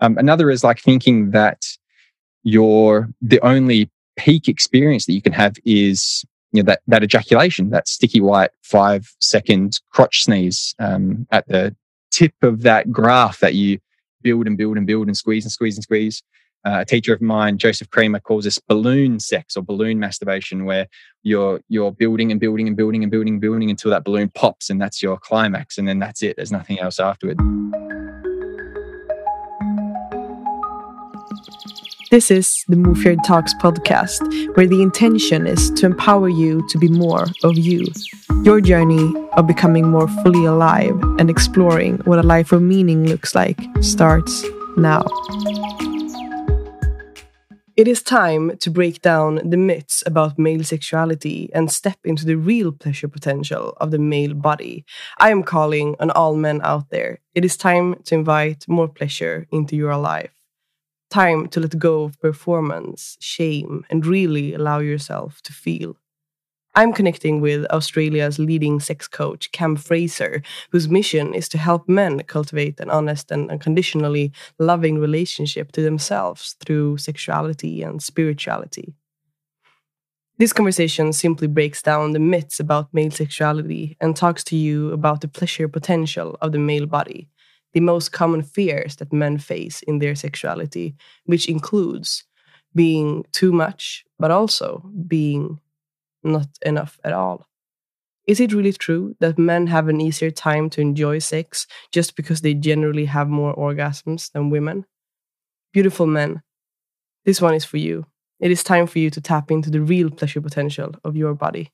Um, another is like thinking that your the only peak experience that you can have is you know that that ejaculation, that sticky white five second crotch sneeze um, at the tip of that graph that you build and build and build and squeeze and squeeze and squeeze. Uh, a teacher of mine, Joseph Kramer, calls this balloon sex or balloon masturbation, where you're you're building and building and building and building and building until that balloon pops, and that's your climax, and then that's it. There's nothing else afterward. This is the Move Your Talks podcast, where the intention is to empower you to be more of you. Your journey of becoming more fully alive and exploring what a life of meaning looks like starts now. It is time to break down the myths about male sexuality and step into the real pleasure potential of the male body. I am calling on all men out there. It is time to invite more pleasure into your life time to let go of performance, shame, and really allow yourself to feel. I'm connecting with Australia's leading sex coach, Cam Fraser, whose mission is to help men cultivate an honest and unconditionally loving relationship to themselves through sexuality and spirituality. This conversation simply breaks down the myths about male sexuality and talks to you about the pleasure potential of the male body the most common fears that men face in their sexuality, which includes being too much, but also being not enough at all. Is it really true that men have an easier time to enjoy sex just because they generally have more orgasms than women? Beautiful men, this one is for you. It is time for you to tap into the real pleasure potential of your body.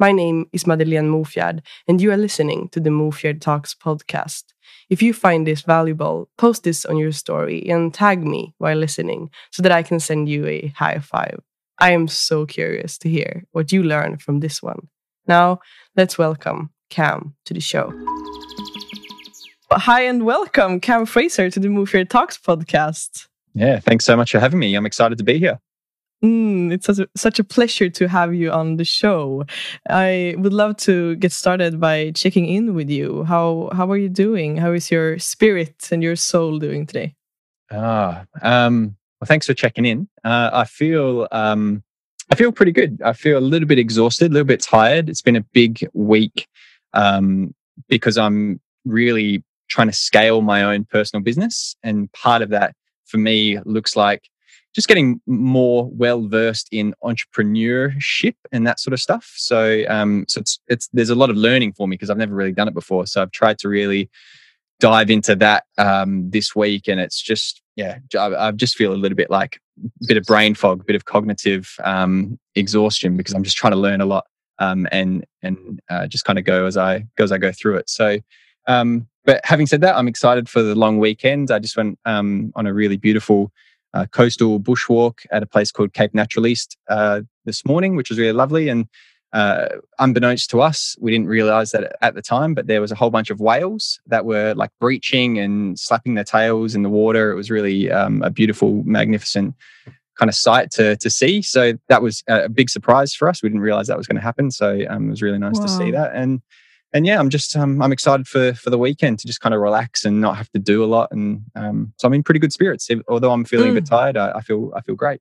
My name is Madeleine Mofjard, and you are listening to the Mofjard Talks podcast. If you find this valuable, post this on your story and tag me while listening so that I can send you a high five. I am so curious to hear what you learn from this one. Now, let's welcome Cam to the show. Hi and welcome, Cam Fraser, to the Move Talks podcast. Yeah, thanks so much for having me. I'm excited to be here. Mm, it's such a, such a pleasure to have you on the show. I would love to get started by checking in with you. How how are you doing? How is your spirit and your soul doing today? Ah, um, well, thanks for checking in. Uh, I feel um, I feel pretty good. I feel a little bit exhausted, a little bit tired. It's been a big week um, because I'm really trying to scale my own personal business, and part of that for me looks like just getting more well versed in entrepreneurship and that sort of stuff. So, um, so it's it's there's a lot of learning for me because I've never really done it before. So I've tried to really dive into that um, this week, and it's just yeah, I, I, just feel a little bit like a bit of brain fog, a bit of cognitive um, exhaustion because I'm just trying to learn a lot um, and and uh, just kind of go as I go as I go through it. So. Um, but having said that, I'm excited for the long weekend. I just went um, on a really beautiful uh, coastal bushwalk at a place called Cape Naturaliste uh, this morning, which was really lovely. And uh, unbeknownst to us, we didn't realize that at the time, but there was a whole bunch of whales that were like breaching and slapping their tails in the water. It was really um, a beautiful, magnificent kind of sight to to see. So that was a big surprise for us. We didn't realize that was going to happen. So um, it was really nice wow. to see that. And and yeah, I'm just um, I'm excited for for the weekend to just kind of relax and not have to do a lot. And um, so I'm in pretty good spirits. Although I'm feeling mm. a bit mm. tired, I, I, feel I feel great.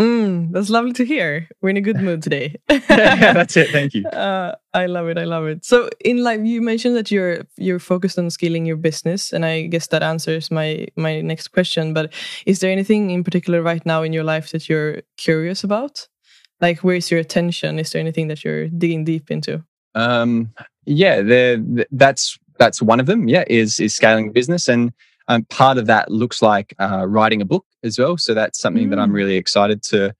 Mm, that's lovely to hear. We're in a good mood today. yeah, that's it. Thank you. Uh, I love it. I love it. So in life, you mentioned that you're you're focused on scaling your business, and I guess that answers my my next question. But is there anything in particular right now in your life that you're curious about? Like, where's your attention? Is there anything that you're digging deep into? Um, yeah, that's that's one of them. Yeah, is is scaling business, and um, part of that looks like uh, writing a book as well. So that's something mm. that I'm mm. really excited to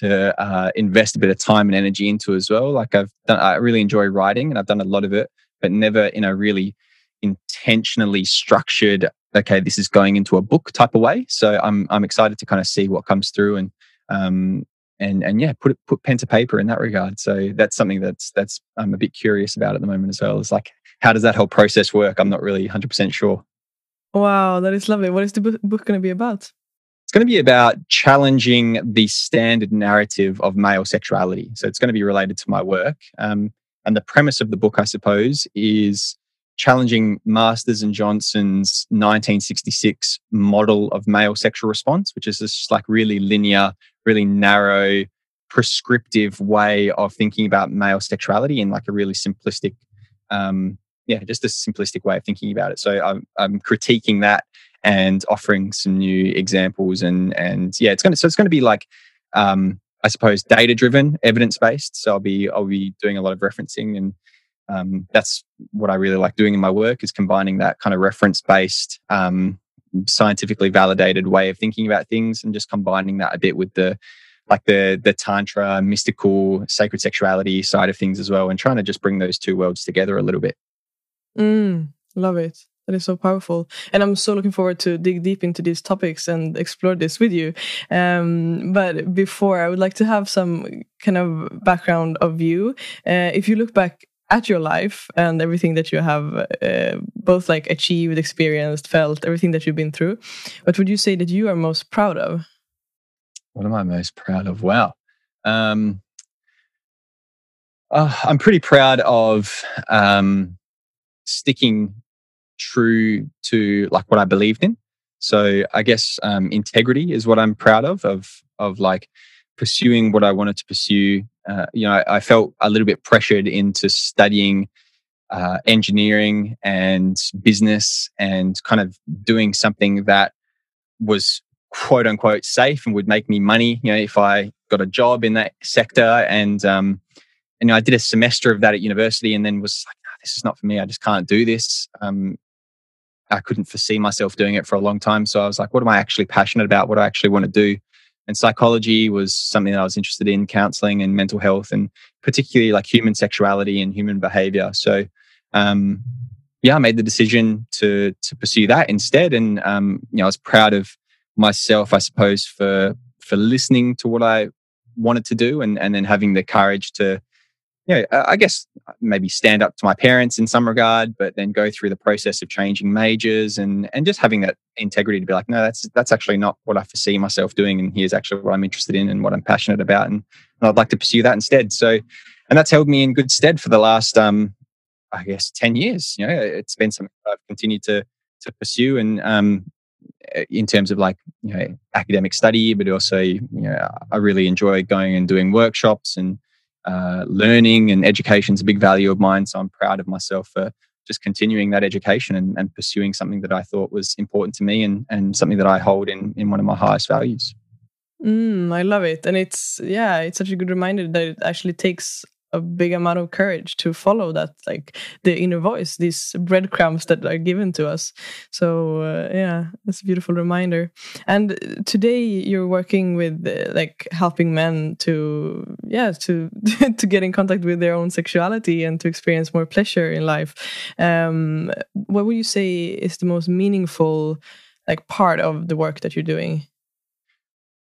to uh, invest a bit of time and energy into as well. Like I've done, I really enjoy writing, and I've done a lot of it, but never in a really intentionally structured. Okay, this is going into a book type of way. So I'm I'm excited to kind of see what comes through and um, and and yeah, put put pen to paper in that regard. So that's something that's that's I'm a bit curious about at the moment as well. Is like how does that whole process work? I'm not really 100 percent sure. Wow, that is lovely. What is the book going to be about? It's going to be about challenging the standard narrative of male sexuality. So it's going to be related to my work. Um, and the premise of the book, I suppose, is challenging Masters and Johnson's 1966 model of male sexual response, which is this like really linear, really narrow, prescriptive way of thinking about male sexuality in like a really simplistic, um, yeah, just a simplistic way of thinking about it. So I'm, I'm critiquing that and offering some new examples and and yeah, it's gonna so it's gonna be like um, I suppose data driven, evidence based. So I'll be I'll be doing a lot of referencing and um, that's what I really like doing in my work is combining that kind of reference based, um, scientifically validated way of thinking about things and just combining that a bit with the like the the tantra mystical sacred sexuality side of things as well and trying to just bring those two worlds together a little bit. Mm, love it. That is so powerful. And i'm so looking forward to dig deep into these topics and explore this with you. Um, but before i would like to have some kind of background of you. Uh, if you look back at your life and everything that you have uh, both like achieved experienced felt everything that you've been through what would you say that you are most proud of? What am i most proud of? Wow um, uh, i'm pretty proud of um, sticking true to like what i believed in. So i guess um, integrity is what i'm proud of of of like pursuing what i wanted to pursue uh, you know, I, felt a little bit pressured into studying uh, engineering and business and kind of doing something that was quote unquote safe and would make me money. You know, if I got a job in that sector and, um, and you know, I did a semester of that at university and then was like, oh, this is not for me. I just can't do this. Um, I couldn't foresee myself doing it for a long time. So I was like, what am I actually passionate about? What do I actually want to do? And psychology was something that I was interested in, counseling and mental health, and particularly like human sexuality and human behavior. So, um, yeah, I made the decision to to pursue that instead, and um, you know, I was proud of myself, I suppose, for for listening to what I wanted to do, and and then having the courage to yeah, I guess maybe stand up to my parents in some regard, but then go through the process of changing majors and and just having that integrity to be like, no, that's that's actually not what I foresee myself doing, and here's actually what I'm interested in and what I'm passionate about, and, and I'd like to pursue that instead. So, and that's held me in good stead for the last, um, I guess, ten years. You know, it's been something I've continued to to pursue, and um, in terms of like you know academic study, but also you know I really enjoy going and doing workshops and uh, learning and education is a big value of mine. So I'm proud of myself for just continuing that education and, and pursuing something that I thought was important to me and, and something that I hold in, in one of my highest values. Mm, I love it. And it's, yeah, it's such a good reminder that it actually takes a big amount of courage to follow that like the inner voice these breadcrumbs that are given to us. So uh, yeah it's a beautiful reminder. And today you're working with uh, like helping men to yeah to to get in contact with their own sexuality and to experience more pleasure in life. Um what would you say is the most meaningful like part of the work that you're doing?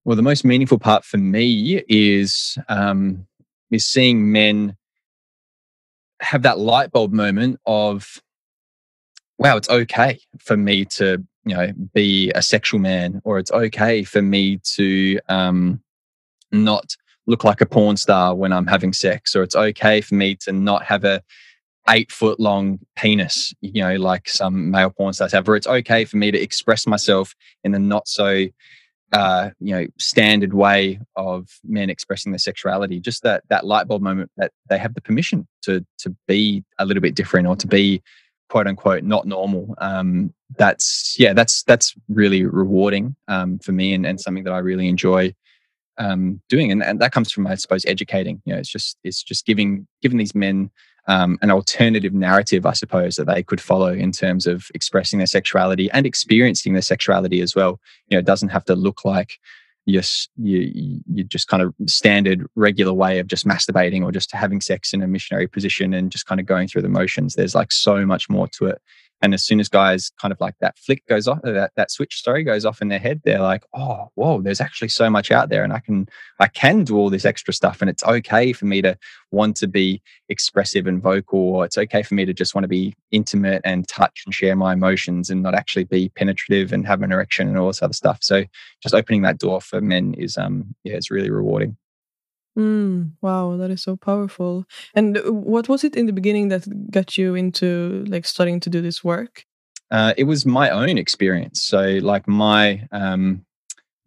Well the most meaningful part for me is um is seeing men have that light bulb moment of, wow, it's okay for me to, you know, be a sexual man, or it's okay for me to um, not look like a porn star when I'm having sex, or it's okay for me to not have a eight foot long penis, you know, like some male porn stars have, or it's okay for me to express myself in a not so uh, you know standard way of men expressing their sexuality just that that light bulb moment that they have the permission to to be a little bit different or to be quote unquote not normal. Um, that's yeah that's that's really rewarding um, for me and, and something that i really enjoy um, doing and, and that comes from i suppose educating you know it's just it's just giving giving these men um, an alternative narrative, I suppose, that they could follow in terms of expressing their sexuality and experiencing their sexuality as well. You know, it doesn't have to look like yes, you you just kind of standard regular way of just masturbating or just having sex in a missionary position and just kind of going through the motions. There's like so much more to it. And as soon as guys kind of like that flick goes off, that, that switch, sorry, goes off in their head, they're like, oh, whoa, there's actually so much out there and I can, I can do all this extra stuff. And it's okay for me to want to be expressive and vocal, or it's okay for me to just want to be intimate and touch and share my emotions and not actually be penetrative and have an erection and all this other stuff. So just opening that door for men is, um, yeah, it's really rewarding. Mm, wow, that is so powerful. And uh, what was it in the beginning that got you into like starting to do this work? Uh, it was my own experience. So, like my um,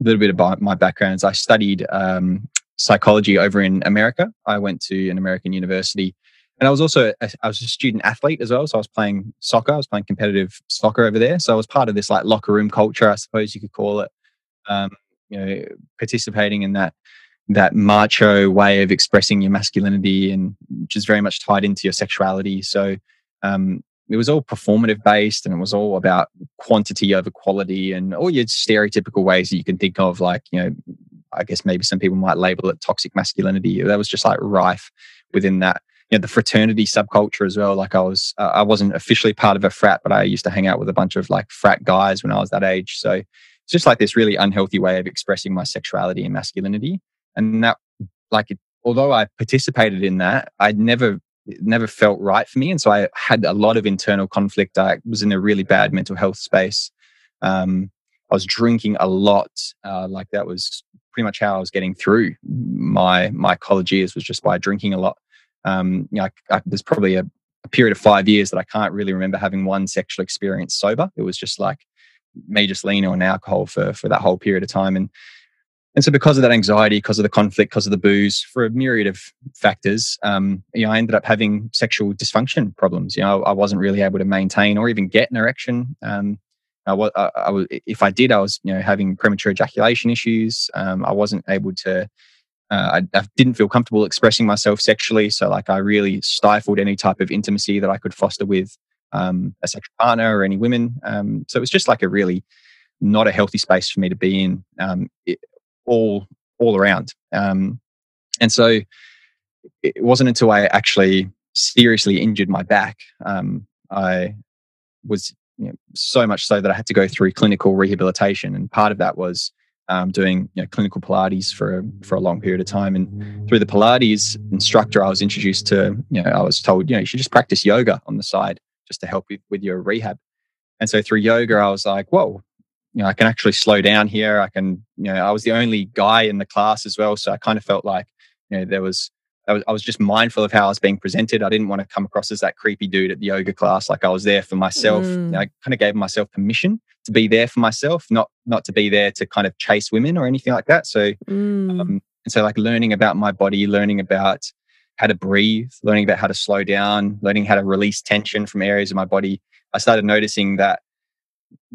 little bit about my backgrounds, I studied um, psychology over in America. I went to an American university, and I was also a, I was a student athlete as well. So I was playing soccer. I was playing competitive soccer over there. So I was part of this like locker room culture, I suppose you could call it. Um, you know, participating in that that macho way of expressing your masculinity and which is very much tied into your sexuality. So um, it was all performative based and it was all about quantity over quality and all your stereotypical ways that you can think of, like, you know, I guess maybe some people might label it toxic masculinity. That was just like rife within that. You know, the fraternity subculture as well. Like I was, uh, I wasn't officially part of a frat, but I used to hang out with a bunch of like frat guys when I was that age. So it's just like this really unhealthy way of expressing my sexuality and masculinity and that like it, although I participated in that, I never never felt right for me, and so I had a lot of internal conflict. I was in a really bad mental health space. Um, I was drinking a lot. Uh, like that was pretty much how I was getting through my my college years was just by drinking a lot. Um, you know, I, I, there's probably a, a period of five years that I can't really remember having one sexual experience sober. It was just like me just leaning on alcohol for for that whole period of time, and and so, because of that anxiety, because of the conflict, because of the booze, for a myriad of factors, um, you know, I ended up having sexual dysfunction problems. You know, I, wasn't really able to maintain or even get an erection. Um, I, I, I was, if I did, I was, you know, having premature ejaculation issues. Um, I wasn't able to. Uh, I, I, didn't feel comfortable expressing myself sexually, so like I really stifled any type of intimacy that I could foster with um, a sexual partner or any women. Um, so it was just like a really not a healthy space for me to be in. Um, it, all all around. Um, and so it wasn't until I actually seriously injured my back, um, I was you know, so much so that I had to go through clinical rehabilitation, and part of that was um, doing you know, clinical Pilates for for a long period of time. And through the Pilates instructor, I was introduced to you know I was told you know you should just practice yoga on the side just to help with, with your rehab. And so through yoga, I was like, whoa, you know, I can actually slow down here. I can, you know, I was the only guy in the class as well. So I kind of felt like, you know, there was, I was, I was just mindful of how I was being presented. I didn't want to come across as that creepy dude at the yoga class. Like I was there for myself. Mm. You know, I kind of gave myself permission to be there for myself, not, not to be there to kind of chase women or anything like that. So, mm. um, and so like learning about my body, learning about how to breathe, learning about how to slow down, learning how to release tension from areas of my body. I started noticing that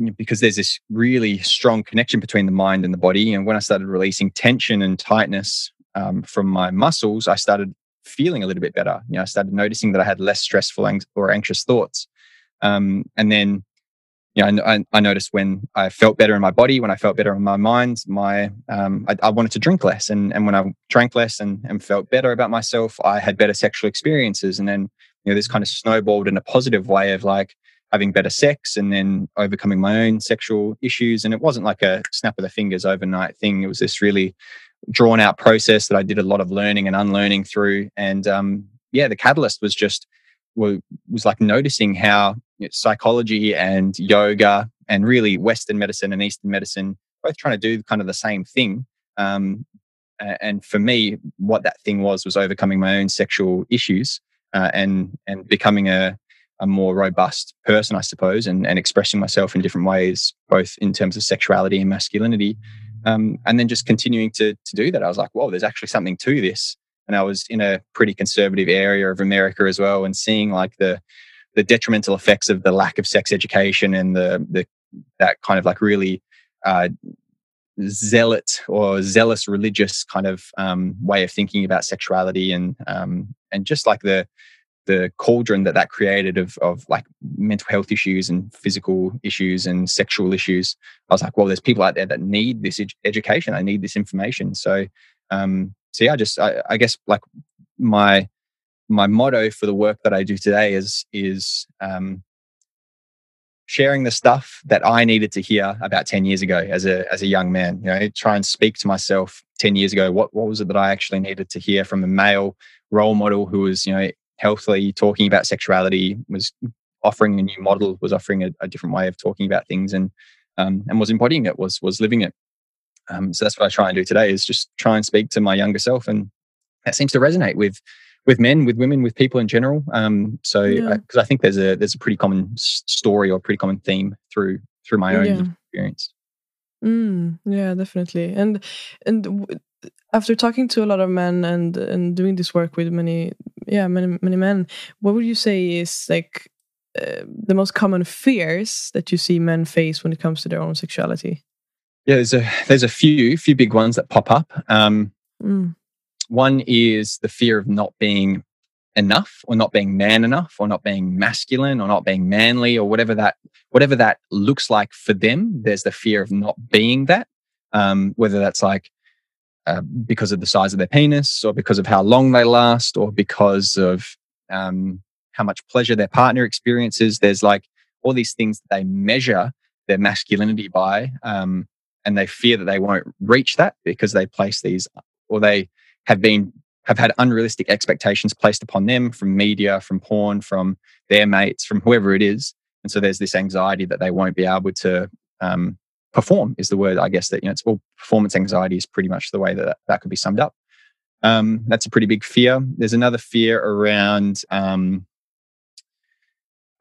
because there's this really strong connection between the mind and the body. And when I started releasing tension and tightness um, from my muscles, I started feeling a little bit better. You know, I started noticing that I had less stressful or anxious thoughts. Um, and then, you know, I, I, noticed when I felt better in my body, when I felt better in my mind, my um, I, I, wanted to drink less. And and when I drank less and, and felt better about myself, I had better sexual experiences. And then, you know, this kind of snowballed in a positive way of like, having better sex and then overcoming my own sexual issues. And it wasn't like a snap of the fingers overnight thing. It was this really drawn out process that I did a lot of learning and unlearning through. And um, yeah, the catalyst was just was like noticing how psychology and yoga and really Western medicine and Eastern medicine both trying to do kind of the same thing. Um, and for me, what that thing was was overcoming my own sexual issues uh, and and becoming a a more robust person, I suppose, and, and expressing myself in different ways, both in terms of sexuality and masculinity. Um, and then just continuing to, to do that. I was like, whoa, there's actually something to this. And I was in a pretty conservative area of America as well, and seeing like the the detrimental effects of the lack of sex education and the the that kind of like really uh, zealot or zealous religious kind of um, way of thinking about sexuality and um, and just like the the cauldron that that created of of like mental health issues and physical issues and sexual issues. I was like well there's people out there that need this ed- education. I need this information. So um so yeah i just I, I, guess like my my motto for the work that i do today is is um sharing the stuff that i needed to hear about 10 years ago as a as a young man you know try and speak to myself 10 years ago. What what was it that i actually needed to hear from a male role model who was you know healthily talking about sexuality, was offering a new model, was offering a, a different way of talking about things, and um, and was embodying it, was was living it. Um, so that's what I try and do today is just try and speak to my younger self and that seems to resonate with with men, with women, with people in general. Um, so because yeah. I, I, think there's a there's a pretty common story or pretty common theme through through my own yeah. experience. Mm, yeah, definitely. And and w- after talking to a lot of men and and doing this work with many yeah many many men, what would you say is like uh, the most common fears that you see men face when it comes to their own sexuality? Yeah, there's a there's a few few big ones that pop up. Um, mm. One is the fear of not being enough, or not being man enough, or not being masculine, or not being manly, or whatever that whatever that looks like for them. There's the fear of not being that. Um, whether that's like uh, because of the size of their penis, or because of how long they last, or because of um, how much pleasure their partner experiences. There's like all these things that they measure their masculinity by. Um, and they fear that they won't reach that because they place these or they have been have had unrealistic expectations placed upon them from media from porn from their mates from whoever it is and so there's this anxiety that they won't be able to um, perform is the word i guess that you know it's all performance anxiety is pretty much the way that that could be summed up. Um, that's a pretty big fear. There's another fear around um,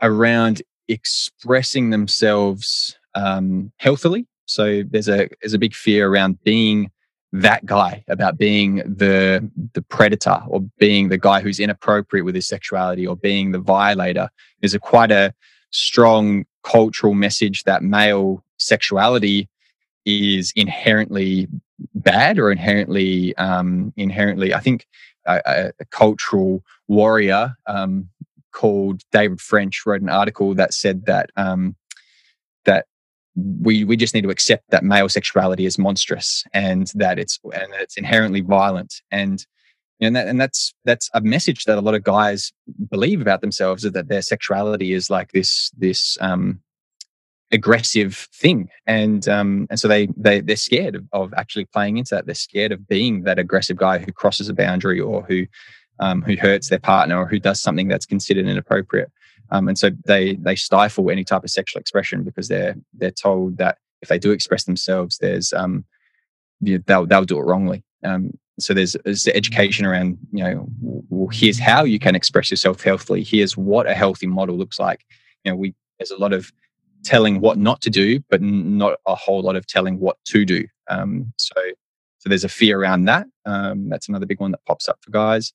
around expressing themselves um, healthily. So there's a there's a big fear around being that guy, about being the the predator or being the guy who's inappropriate with his sexuality or being the violator. There's a quite a strong cultural message that male sexuality is inherently bad or inherently um, inherently. I think a, a cultural warrior um, called David French wrote an article that said that um, that we we just need to accept that male sexuality is monstrous and that it's and that it's inherently violent and and that and that's that's a message that a lot of guys believe about themselves is that their sexuality is like this this um aggressive thing and um and so they they they're scared of, of actually playing into that they're scared of being that aggressive guy who crosses a boundary or who um who hurts their partner or who does something that's considered inappropriate um, and so they they stifle any type of sexual expression because they're they're told that if they do express themselves, there's um, they'll they'll do it wrongly. Um, so there's, there's education around you know well here's how you can express yourself healthily. Here's what a healthy model looks like. You know we there's a lot of telling what not to do, but not a whole lot of telling what to do. Um, so so there's a fear around that. Um, that's another big one that pops up for guys.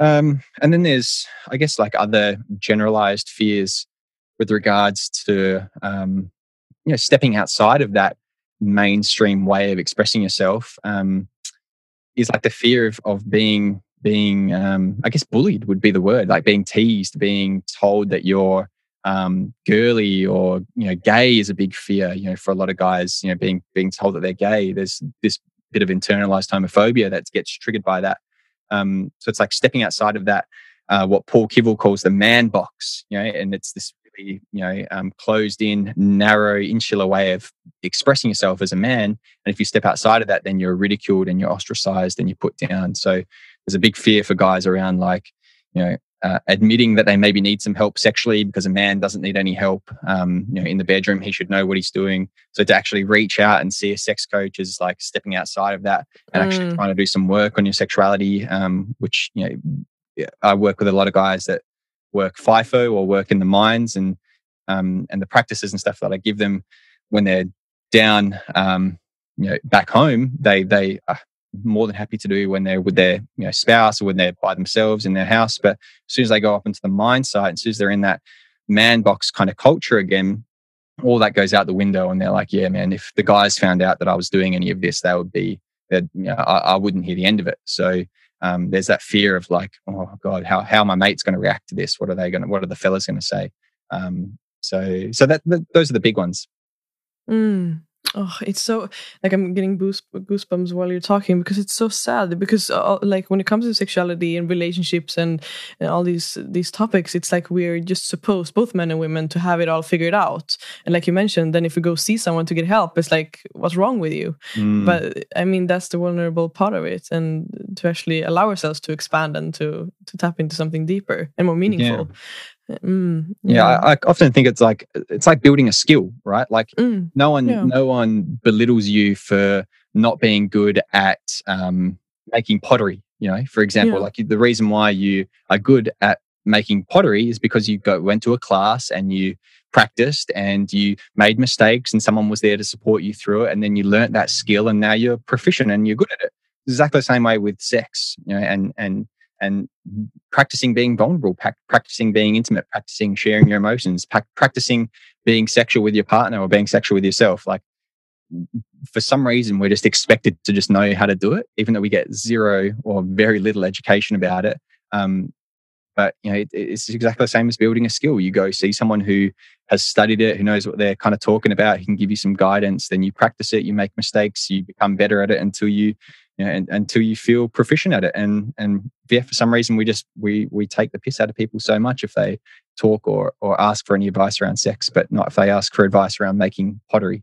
Um, and then there's, I guess, like other generalized fears with regards to, um, you know, stepping outside of that mainstream way of expressing yourself. Um, is like the fear of, of being, being, um, I guess, bullied would be the word, like being teased, being told that you're um, girly or you know, gay is a big fear. You know, for a lot of guys, you know, being being told that they're gay. There's this bit of internalized homophobia that gets triggered by that. Um, so it's like stepping outside of that, uh, what Paul Kivel calls the man box, you know, and it's this really, you know, um, closed in, narrow, insular way of expressing yourself as a man. And if you step outside of that, then you're ridiculed and you're ostracized and you're put down. So there's a big fear for guys around like, you know, uh, admitting that they maybe need some help sexually because a man doesn't need any help. Um, you know, in the bedroom, he should know what he's doing. So to actually reach out and see a sex coach is like stepping outside of that and mm. actually trying to do some work on your sexuality. Um, which you know, I work with a lot of guys that work FIFO or work in the mines and um, and the practices and stuff that I give them when they're down, um, you know, back home. They they more than happy to do when they're with their you know spouse or when they're by themselves in their house. But as soon as they go up into the mine site, as soon as they're in that man box kind of culture again, all that goes out the window, and they're like, "Yeah, man, if the guys found out that I was doing any of this, they would be that you know I, I, wouldn't hear the end of it." So um, there's that fear of like, "Oh God, how how my mate's going to react to this? What are they going to? What are the fellas going to say?" Um, so so that, that, those are the big ones. Mm. Oh, it's so like I'm getting goosebumps while you're talking because it's so sad. Because uh, like when it comes to sexuality and relationships and, and all these these topics, it's like we're just supposed, both men and women, to have it all figured out. And like you mentioned, then if we go see someone to get help, it's like, what's wrong with you? Mm. But I mean, that's the vulnerable part of it, and to actually allow ourselves to expand and to to tap into something deeper and more meaningful. Yeah. Mm, yeah, yeah I, I, often think it's like it's like building a skill, right? Like mm, no one, yeah. no one belittles you for not being good at um, making pottery. You know, for example, Yeah. like the reason why you are good at making pottery is because you go went to a class and you practiced and you made mistakes and someone was there to support you through it and then you learnt that skill and now you're proficient and you're good at it. It's exactly the same way with sex, you know, and and and practicing being vulnerable, prac- practicing being intimate, practicing sharing your emotions, prac- practicing being sexual with your partner or being sexual with yourself. Like for some reason, we're just expected to just know how to do it, even though we get zero or very little education about it. Um, but you know, it, it's exactly the same as building a skill. You go see someone who has studied it, who knows what they're kind of talking about, who can give you some guidance. Then you practice it, you make mistakes, you become better at it until you, you know, and, until you feel proficient at it. And and yeah, for some reason, we just we we take the piss out of people so much if they talk or or ask for any advice around sex, but not if they ask for advice around making pottery.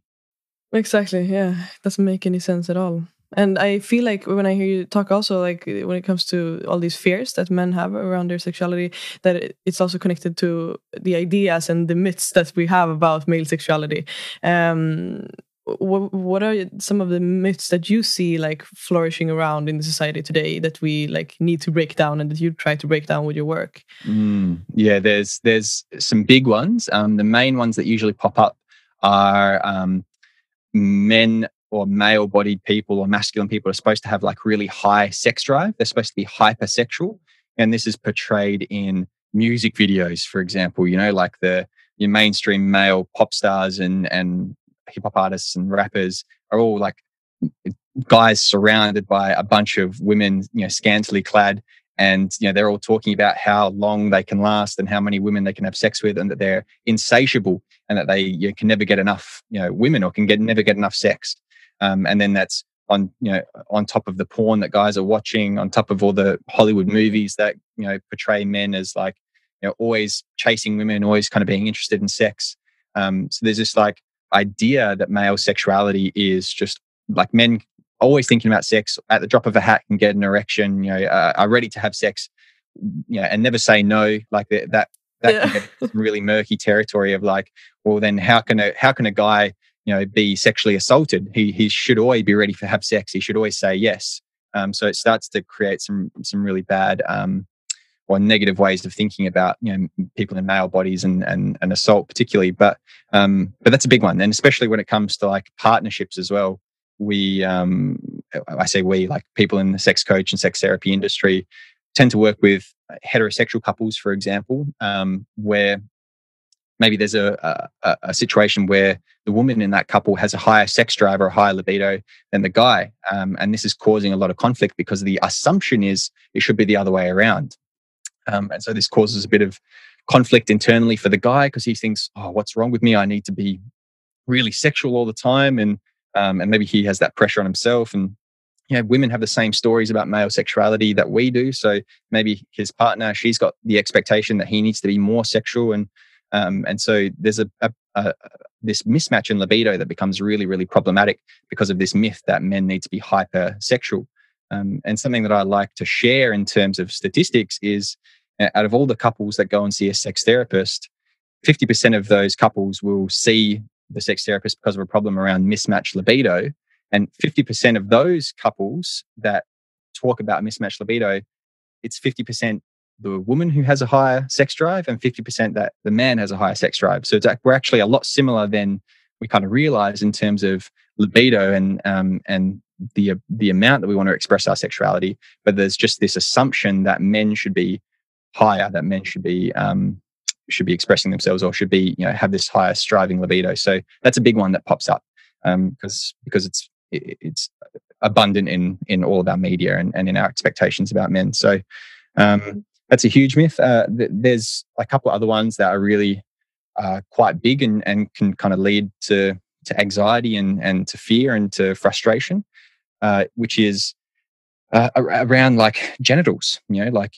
Exactly. Yeah. It doesn't make any sense at all. And I feel like when I hear you talk, also like when it comes to all these fears that men have around their sexuality, that it's also connected to the ideas and the myths that we have about male sexuality. Um, what, what are some of the myths that you see like flourishing around in the society today that we like need to break down and that you try to break down with your work? Mm, yeah, there's there's some big ones. Um, the main ones that usually pop up are um, men or male-bodied people or masculine people are supposed to have like really high sex drive. They're supposed to be hypersexual, and this is portrayed in music videos, for example. You know, like the your mainstream male pop stars and and hip hop artists and rappers are all like guys surrounded by a bunch of women, you know, scantily clad and you know they're all talking about how long they can last and how many women they can have sex with and that they're insatiable and that they you can never get enough you know women or can get never get enough sex. Um, and then that's on you know on top of the porn that guys are watching on top of all the hollywood movies that you know portray men as like you know always chasing women always kind of being interested in sex. Um, so there's this like idea that male sexuality is just like men always thinking about sex at the drop of a hat can get an erection you know uh, are ready to have sex you know and never say no like that that that Yeah. can get some really murky territory of like well then how can a how can a guy you know be sexually assaulted? He he should always be ready to have sex. He should always say yes. Um, so it starts to create some some really bad um, or negative ways of thinking about you know people in male bodies and and, and assault particularly but um, but that's a big one. And especially when it comes to like partnerships as well we um, i say we like people in the sex coach and sex therapy industry tend to work with heterosexual couples for example um, where maybe there's a, a, a situation where the woman in that couple has a higher sex drive or a higher libido than the guy um, and this is causing a lot of conflict because the assumption is it should be the other way around um, and so this causes a bit of conflict internally for the guy because he thinks oh what's wrong with me? I need to be really sexual all the time and um, and maybe he has that pressure on himself. And you know women have the same stories about male sexuality that we do. So maybe his partner she's got the expectation that he needs to be more sexual. And um, and so there's a, a, a this mismatch in libido that becomes really really problematic because of this myth that men need to be hypersexual um, and something that i like to share in terms of statistics is uh, out of all the couples that go and see a sex therapist 50% of those couples will see the sex therapist because of a problem around mismatched libido. And 50% of those couples that talk about mismatched libido it's 50% the woman who has a higher sex drive and 50% that the man has a higher sex drive. So it's, we're actually a lot similar than we kind of realize in terms of libido and um, and the the amount that we want to express our sexuality but there's just this assumption that men should be higher that men should be um, should be expressing themselves or should be you know have this higher striving libido. So that's a big one that pops up because because it's it, it's abundant in in all of our media and, and in our expectations about men. So um, that's a huge myth. Uh, th- there's a couple other ones that are really uh, quite big and, and can kind of lead to to anxiety and and to fear and to frustration uh, which is uh, around like genitals you know like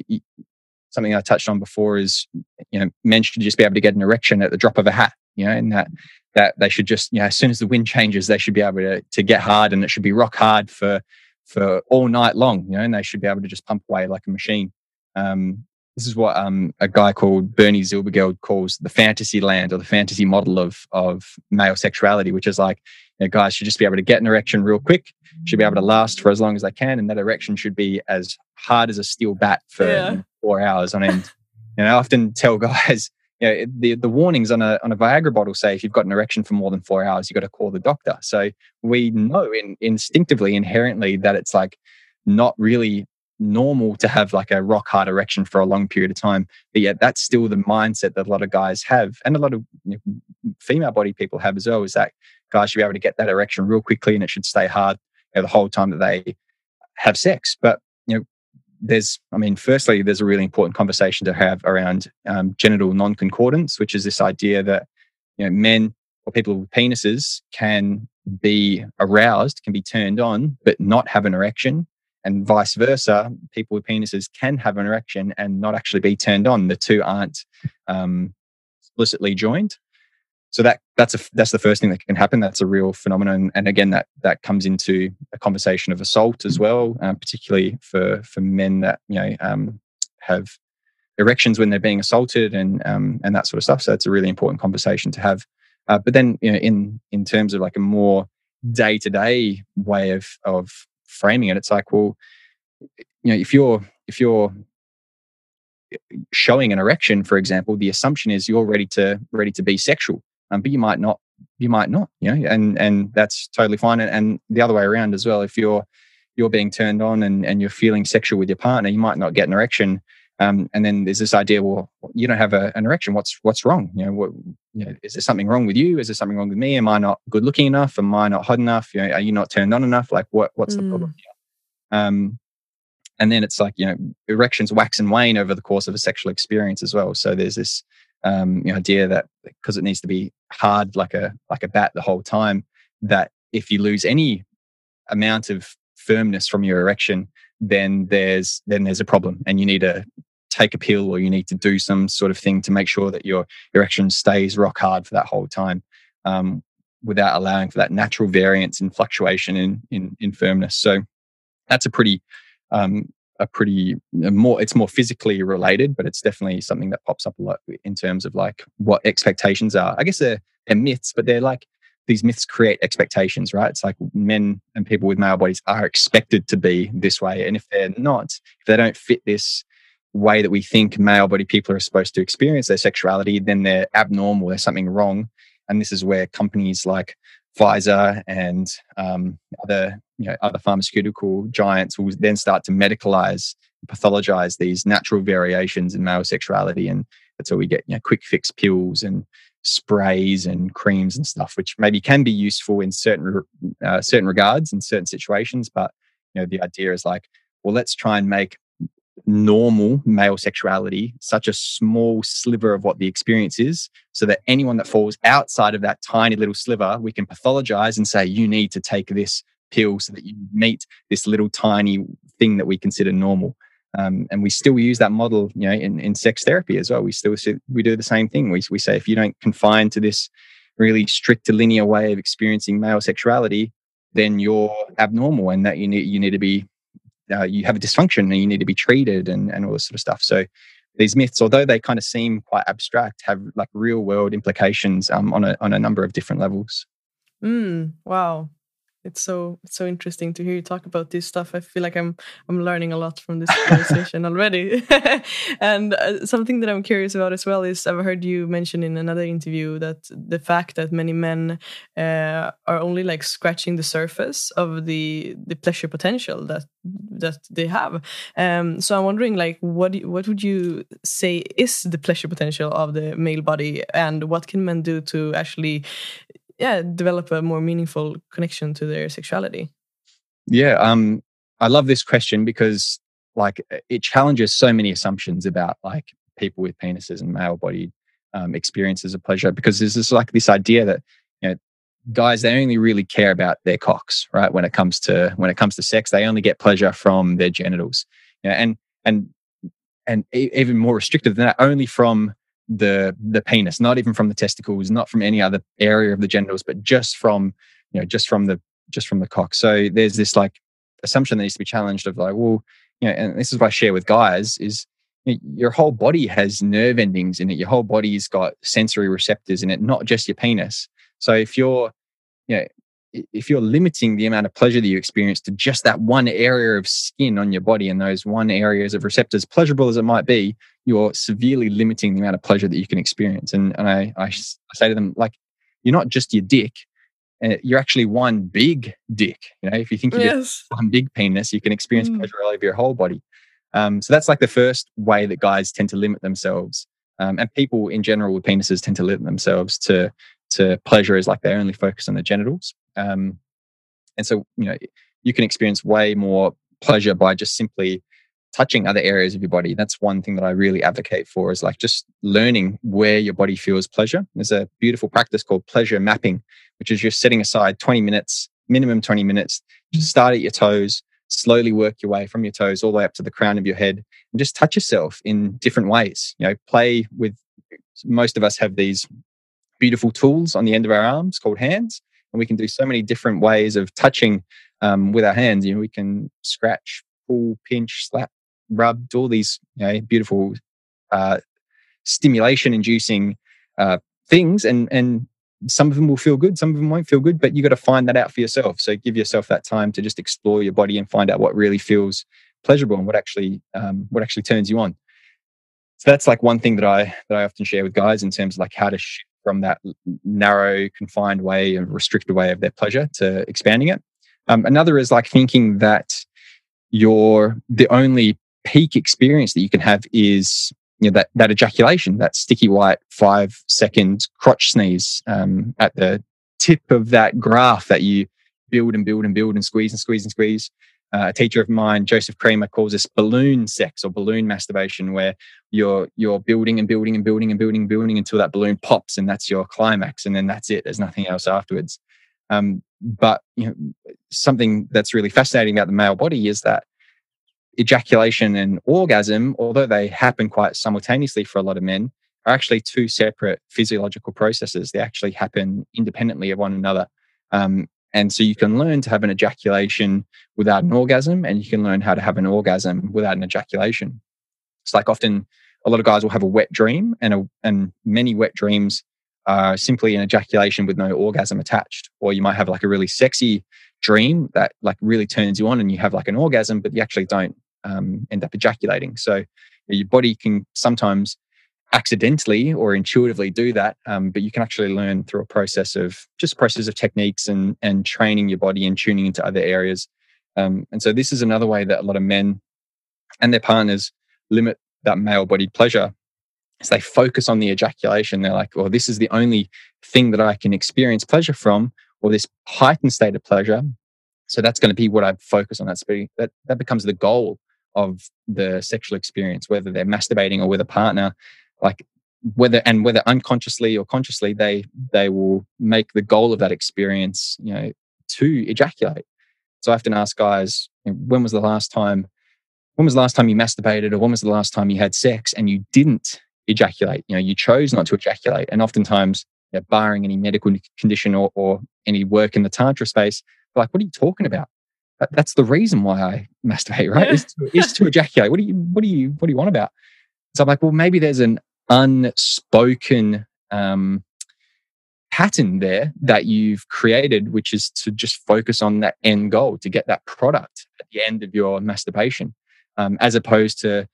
something I touched on before is, you know, men should just be able to get an erection at the drop of a hat, you know, and that that they should just, you know, as soon as the wind changes, they should be able to to get hard and it should be rock hard for for all night long, you know, and they should be able to just pump away like a machine. Um, this is what um, a guy called Bernie Zilbergeld calls the fantasy land or the fantasy model of of male sexuality, which is like, you know, guys should just be able to get an erection real quick, should be able to last for as long as they can, and that erection should be as hard as a steel bat for yeah. four hours on end. you know, I often tell guys, you know, the the warnings on a on a Viagra bottle say if you've got an erection for more than four hours, you've got to call the doctor. So we know in, instinctively, inherently, that it's like not really normal to have like a rock hard erection for a long period of time. But yet that's still the mindset that a lot of guys have and a lot of you know, female body people have as well is that guys should be able to get that erection real quickly and it should stay hard you know, the whole time that they have sex. But, you know, there's, I mean, firstly, there's a really important conversation to have around um, genital non-concordance, which is this idea that, you know, men or people with penises can be aroused, can be turned on, but not have an erection and vice versa people with penises can have an erection and not actually be turned on. The two aren't um, explicitly joined. So that that's a that's the first thing that can happen. That's a real phenomenon. And again that that comes into a conversation of assault as well um, particularly for for men that you know um, have erections when they're being assaulted and um, and that sort of stuff. So it's a really important conversation to have. Uh, but then you know in in terms of like a more day to day way of of framing it, it's like, well, you know, if you're if you're showing an erection, for example, the assumption is you're ready to ready to be sexual, um, but you might not. You might not, you know, and and that's totally fine. And, and the other way around as well. If you're you're being turned on and, and you're feeling sexual with your partner, you might not get an erection. Um, and then there's this idea, well, you don't have a, an erection. What's what's wrong? You know, what, you know, is there something wrong with you? Is there something wrong with me? Am I not good looking enough? Am I not hot enough? You know, are you not turned on enough? Like, what what's mm. the problem? Here? Um, and then it's like you know, erections wax and wane over the course of a sexual experience as well. So there's this um, you know, idea that because it needs to be hard like a like a bat the whole time, that if you lose any amount of firmness from your erection, then there's then there's a problem and you need to take a pill or you need to do some sort of thing to make sure that your erection stays rock hard for that whole time um, without allowing for that natural variance and fluctuation in, in, in firmness. So that's a pretty um, a pretty a more it's more physically related but it's definitely something that pops up a lot in terms of like what expectations are. I guess they're, they're myths but they're like these myths create expectations, right? It's like men and people with male bodies are expected to be this way. And if they're not, if they don't fit this way that we think male body people are supposed to experience their sexuality, then they're abnormal, there's something wrong. And this is where companies like Pfizer and um, other, you know, other pharmaceutical giants will then start to medicalize, pathologize these natural variations in male sexuality. And that's where we get, you know, quick fix pills and sprays and creams and stuff, which maybe can be useful in certain uh, certain regards in certain situations. But you know, the idea is like, well, let's try and make normal male sexuality such a small sliver of what the experience is, so that anyone that falls outside of that tiny little sliver, we can pathologize and say, you need to take this pill so that you meet this little tiny thing that we consider normal. Um, and we still use that model, you know, in, in sex therapy as well. We still we do the same thing. We we say if you don't confine to this really strict linear way of experiencing male sexuality, then you're abnormal, and that you need you need to be uh, you have a dysfunction and you need to be treated and and all this sort of stuff. So these myths, although they kind of seem quite abstract, have like real world implications um, on a on a number of different levels. Mm, wow, it's so it's so interesting to hear you talk about this stuff. I feel like I'm I'm learning a lot from this conversation already. and uh, something that I'm curious about as well is I've heard you mention in another interview that the fact that many men uh, are only like scratching the surface of the the pleasure potential that that they have. Um, so I'm wondering like what what would you say is the pleasure potential of the male body and what can men do to actually yeah develop a more meaningful connection to their sexuality. Yeah um i love this question because like it challenges so many assumptions about like people with penises and male body um, experiences of pleasure because there's this like this idea that you know guys they only really care about their cocks right when it comes to when it comes to sex. They only get pleasure from their genitals. You know, and and and even more restrictive than that only from the the penis, not even from the testicles, not from any other area of the genitals, but just from you know just from the just from the cock. So there's this like assumption that needs to be challenged of like, well, you know, and this is what I share with guys is you know, your whole body has nerve endings in it. Your whole body's got sensory receptors in it, not just your penis. So if you're, you know, if you're limiting the amount of pleasure that you experience to just that one area of skin on your body and those one areas of receptors, pleasurable as it might be, you're severely limiting the amount of pleasure that you can experience. And, and I, I, I say to them, like, you're not just your dick, uh, you're actually one big dick. You know, if you think you're yes. one big penis, you can experience mm. pleasure all over your whole body. Um, so that's like the first way that guys tend to limit themselves. Um, and people in general with penises tend to limit themselves to to pleasure is like they only focus on the genitals. Um, and so, you know, you can experience way more pleasure by just simply touching other areas of your body. That's one thing that I really advocate for is like just learning where your body feels pleasure. There's a beautiful practice called pleasure mapping, which is just setting aside 20 minutes, minimum 20 minutes, just start at your toes, slowly work your way from your toes all the way up to the crown of your head and just touch yourself in different ways. You know, play with most of us have these beautiful tools on the end of our arms called hands. And we can do so many different ways of touching um, with our hands. You know, we can scratch, pull, pinch, slap, rub, do all these you know, beautiful uh, stimulation inducing uh, things. And, and some of them will feel good, some of them won't feel good, but you got to find that out for yourself. So give yourself that time to just explore your body and find out what really feels pleasurable and what actually um, what actually turns you on. So that's like one thing that I that I often share with guys in terms of like how to shift from that narrow, confined way and restricted way of their pleasure to expanding it. Um, another is like thinking that your the only peak experience that you can have is you know that that ejaculation, that sticky white five second crotch sneeze um, at the tip of that graph that you build and build and build and squeeze and squeeze and squeeze uh, a teacher of mine, Joseph Kramer, calls this balloon sex or balloon masturbation, where you're you're building and building and building and building and building until that balloon pops, and that's your climax, and then that's it. There's nothing else afterwards. Um, but you know, something that's really fascinating about the male body is that ejaculation and orgasm, although they happen quite simultaneously for a lot of men, are actually two separate physiological processes. They actually happen independently of one another. Um, and so you can learn to have an ejaculation without an orgasm, and you can learn how to have an orgasm without an ejaculation. It's like often a lot of guys will have a wet dream, and a, and many wet dreams are simply an ejaculation with no orgasm attached. Or you might have like a really sexy dream that like really turns you on, and you have like an orgasm, but you actually don't um, end up ejaculating. So your body can sometimes accidentally or intuitively do that um, but you can actually learn through a process of just process of techniques and and training your body and tuning into other areas. Um, and so this is another way that a lot of men and their partners limit that male bodied pleasure. Is they focus on the ejaculation. They're like well this is the only thing that i can experience pleasure from or this heightened state of pleasure. So that's going to be what i focus on. That's be, that that becomes the goal of the sexual experience whether they're masturbating or with a partner like whether and whether unconsciously or consciously they they will make the goal of that experience you know to ejaculate. So i often ask guys when was the last time when was the last time you masturbated or when was the last time you had sex and you didn't ejaculate? You know you chose not to ejaculate. And oftentimes you know, barring any medical condition or, or any work in the tantra space like what are you talking about? That's the reason why i masturbate right? Is, to, is to ejaculate. What do you what do you what do you want about? So i'm like well maybe there's an unspoken um, pattern there that you've created, which is to just focus on that end goal to get that product at the end of your masturbation, um, as opposed to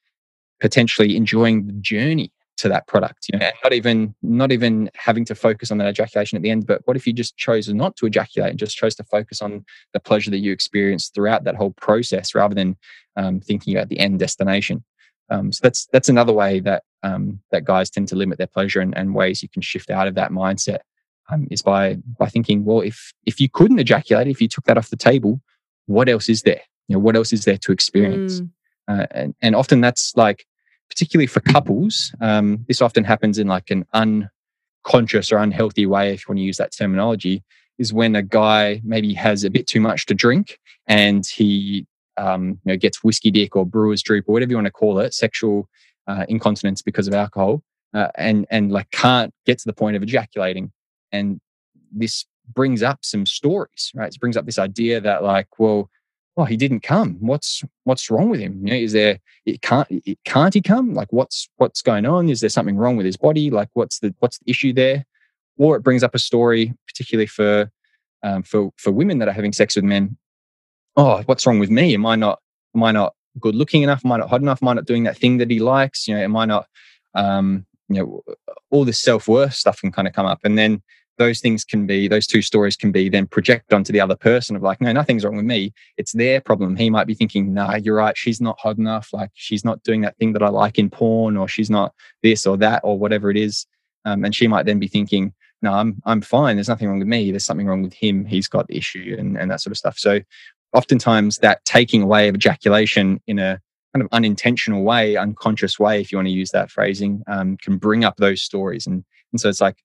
potentially enjoying the journey to that product. You know, not even not even having to focus on that ejaculation at the end. But what if you just chose not to ejaculate and just chose to focus on the pleasure that you experience throughout that whole process, rather than um, thinking about the end destination? Um, so that's that's another way that um, that guys tend to limit their pleasure and, and, ways you can shift out of that mindset um, is by by thinking, well, if if you couldn't ejaculate, if you took that off the table, what else is there? You know, what else is there to experience? Mm. Uh, and, and often that's like, particularly for couples, um, this often happens in like an unconscious or unhealthy way, if you want to use that terminology, is when a guy maybe has a bit too much to drink and he um, you know, gets whiskey dick or brewer's droop or whatever you want to call it, sexual uh, incontinence because of alcohol, uh, and and like can't get to the point of ejaculating, and this brings up some stories, right? It brings up this idea that like, well, well, he didn't come. What's what's wrong with him? You know, is there it can't it, can't he come? Like, what's what's going on? Is there something wrong with his body? Like, what's the what's the issue there? Or it brings up a story, particularly for um, for for women that are having sex with men. Oh, what's wrong with me? Am I not am I not good looking enough? Am I not hot enough? Am I not doing that thing that he likes? You know, am I not um, you know all this self worth stuff can kind of come up, and then those things can be those two stories can be then projected onto the other person of like no nothing's wrong with me. It's their problem. He might be thinking nah you're right. She's not hot enough. Like she's not doing that thing that i like in porn or she's not this or that or whatever it is. Um, and she might then be thinking no i'm i'm fine. There's nothing wrong with me. There's something wrong with him. He's got the issue and, and that sort of stuff. So oftentimes that taking away of ejaculation in a kind of unintentional way unconscious way if you want to use that phrasing um, can bring up those stories. And and so it's like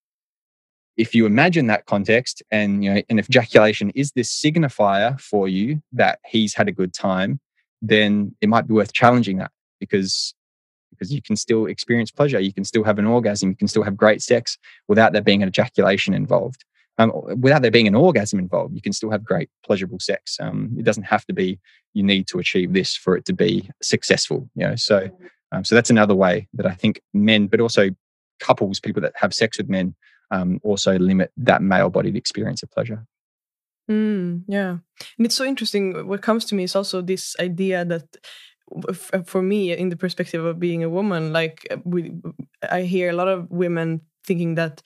if you imagine that context and you know and if ejaculation is this signifier for you that he's had a good time then it might be worth challenging that because because you can still experience pleasure you can still have an orgasm you can still have great sex without there being an ejaculation involved um, without there being an orgasm involved you can still have great pleasurable sex um, it doesn't have to be you need to achieve this for it to be successful you know so um, so that's another way that i think men but also couples people that have sex with men um, also limit that male bodied experience of pleasure. Mm, yeah. And it's so interesting. What comes to me is also this idea that for me in the perspective of being a woman like we i hear a lot of women thinking that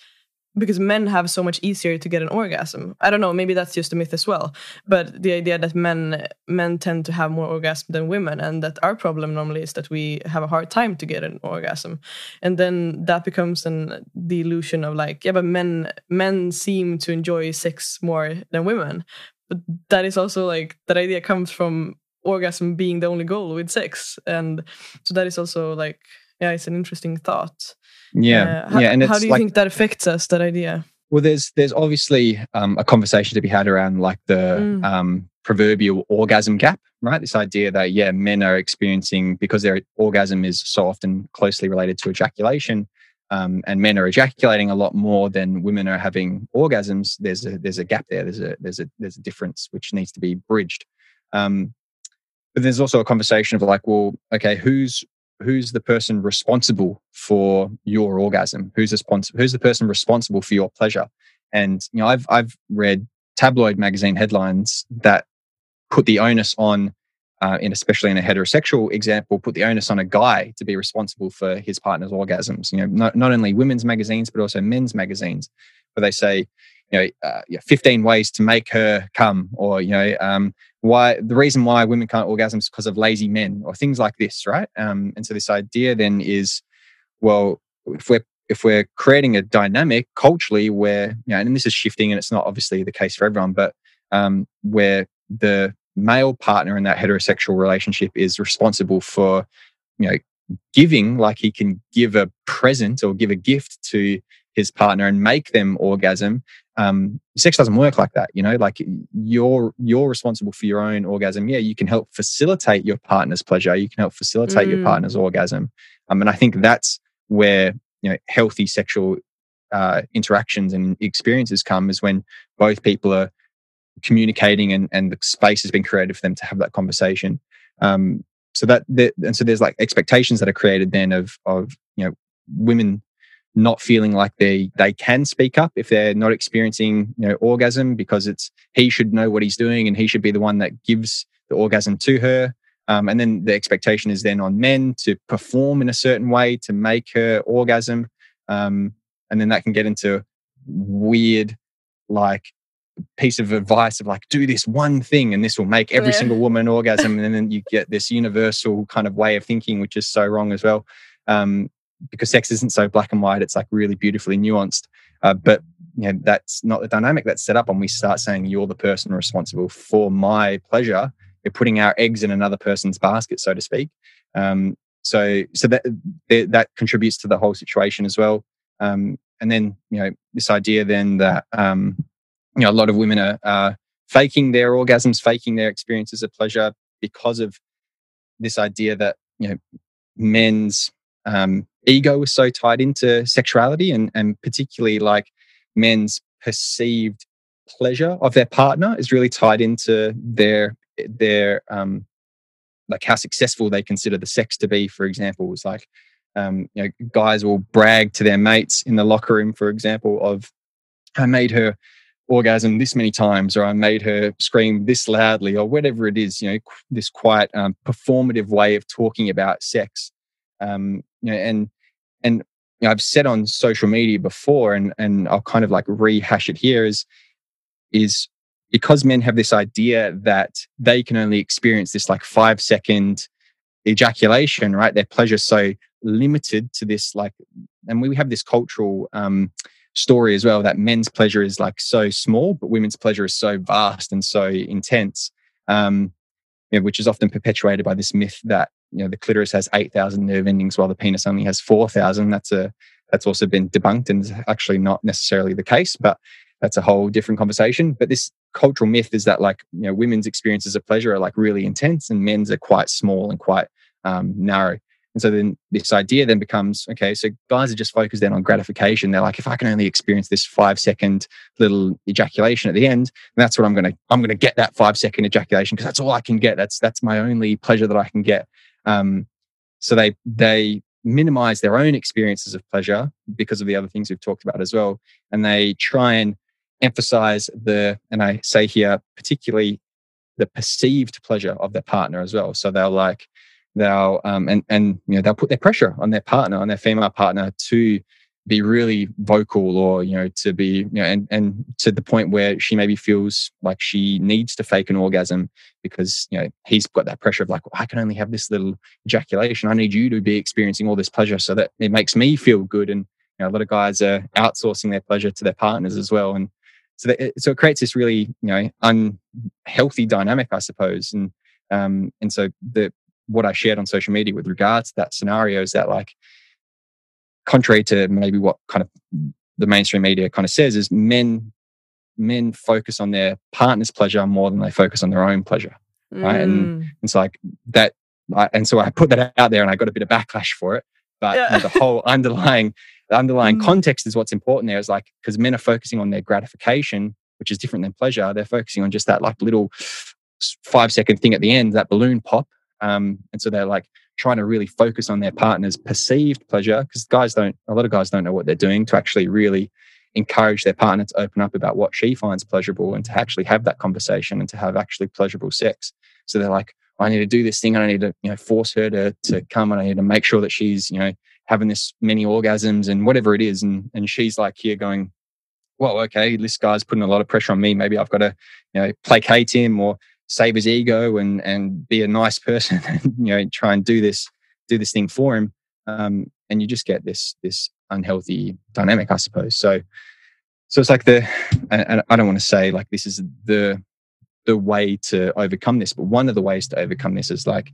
because men have so much easier to get an orgasm. I don't know, maybe that's just a myth as well. But the idea that men men tend to have more orgasm than women, and that our problem normally is that we have a hard time to get an orgasm, and then that becomes an the illusion of like, yeah, but men men seem to enjoy sex more than women. But that is also like that idea comes from orgasm being the only goal with sex, and so that is also like yeah, it's an interesting thought. Yeah, uh, how, yeah. And how do you like, think that affects us? That idea. Well, there's there's obviously um, a conversation to be had around like the mm. um, proverbial orgasm gap, right? This idea that yeah, men are experiencing because their orgasm is so often closely related to ejaculation, um, and men are ejaculating a lot more than women are having orgasms. There's a there's a gap there. There's a there's a there's a difference which needs to be bridged. Um, but there's also a conversation of like, well, okay, who's who's the person responsible for your orgasm? Who's responsible? Who's the person responsible for your pleasure? And you know, I've I've read tabloid magazine headlines that put the onus on, uh, in especially in a heterosexual example, put the onus on a guy to be responsible for his partner's orgasms. You know, not not only women's magazines but also men's magazines, where they say, you know, uh, 15 ways to make her come, or you know, um, why the reason why women can't orgasm is because of lazy men or things like this right? Um, and so this idea then is well if we're if we're creating a dynamic culturally where you know and this is shifting and it's not obviously the case for everyone but um, where the male partner in that heterosexual relationship is responsible for you know giving like he can give a present or give a gift to his partner and make them orgasm um, sex doesn't work like that you know like you're you're responsible for your own orgasm. Yeah you can help facilitate your partner's pleasure. You can help facilitate mm. your partner's orgasm. Um, and i think that's where you know healthy sexual uh, interactions and experiences come is when both people are communicating and, and the space has been created for them to have that conversation. Um, so that, that and so there's like expectations that are created then of of you know women not feeling like they they can speak up if they're not experiencing you know orgasm because it's he should know what he's doing and he should be the one that gives the orgasm to her. Um, and then the expectation is then on men to perform in a certain way to make her orgasm. Um, and then that can get into weird like piece of advice of like do this one thing and this will make every yeah. single woman orgasm. And then you get this universal kind of way of thinking which is so wrong as well. Um, because sex isn't so black and white it's like really beautifully nuanced. Uh, but you know that's not the dynamic that's set up when we start saying you're the person responsible for my pleasure. You're putting our eggs in another person's basket so to speak. Um, so so that that contributes to the whole situation as well. Um, and then you know this idea then that um, you know a lot of women are, are faking their orgasms faking their experiences of pleasure because of this idea that you know men's um, ego is so tied into sexuality and, and particularly like men's perceived pleasure of their partner is really tied into their their um like how successful they consider the sex to be for example it's like um you know guys will brag to their mates in the locker room for example of i made her orgasm this many times or I made her scream this loudly or whatever it is, you know, this quite um, performative way of talking about sex. Um, you know, and, and I've said on social media before and, and I'll kind of like rehash it here is, is because men have this idea that they can only experience this like five second ejaculation, right? Their pleasure so limited to this like, and we have this cultural, um, story as well that men's pleasure is like so small, but women's pleasure is so vast and so intense, um, which is often perpetuated by this myth that you know the clitoris has eight thousand nerve endings while the penis only has four thousand. That's a that's also been debunked and is actually not necessarily the case, but that's a whole different conversation. But this cultural myth is that like you know women's experiences of pleasure are like really intense and men's are quite small and quite um, narrow. And so then this idea then becomes okay, so guys are just focused then on gratification. They're like, if I can only experience this five second little ejaculation at the end, that's what I'm gonna I'm gonna get that five second ejaculation because that's all I can get. That's that's my only pleasure that I can get. Um, so they they minimize their own experiences of pleasure because of the other things we've talked about as well, and they try and emphasize the and I say here particularly the perceived pleasure of their partner as well. So they'll like they'll um, and and you know they'll put their pressure on their partner on their female partner to be really vocal or you know to be you know and and to the point where she maybe feels like she needs to fake an orgasm because you know he's got that pressure of like well, I can only have this little ejaculation. I need you to be experiencing all this pleasure so that it makes me feel good. And you know a lot of guys are outsourcing their pleasure to their partners as well. And so that it, so it creates this really you know unhealthy dynamic I suppose. And um and so the what I shared on social media with regards to that scenario is that like contrary to maybe what kind of the mainstream media kind of says is men men focus on their partner's pleasure more than they focus on their own pleasure right and mm. it's like that and so I put that out there and I got a bit of backlash for it but yeah. you know, the whole underlying the underlying mm. context is what's important there is like because men are focusing on their gratification which is different than pleasure they're focusing on just that like little five second thing at the end that balloon pop um, and so they're like trying to really focus on their partner's perceived pleasure because guys don't, a lot of guys don't know what they're doing to actually really encourage their partner to open up about what she finds pleasurable and to actually have that conversation and to have actually pleasurable sex. So they're like, I need to do this thing. I need to, you know, force her to, to come and I need to make sure that she's, you know, having this many orgasms and whatever it is. And, and she's like here going, well, okay, this guy's putting a lot of pressure on me. Maybe I've got to, you know, placate him or save his ego and and be a nice person and you know try and do this do this thing for him. Um, and you just get this this unhealthy dynamic i suppose. So so it's like the and i don't want to say like this is the the way to overcome this but one of the ways to overcome this is like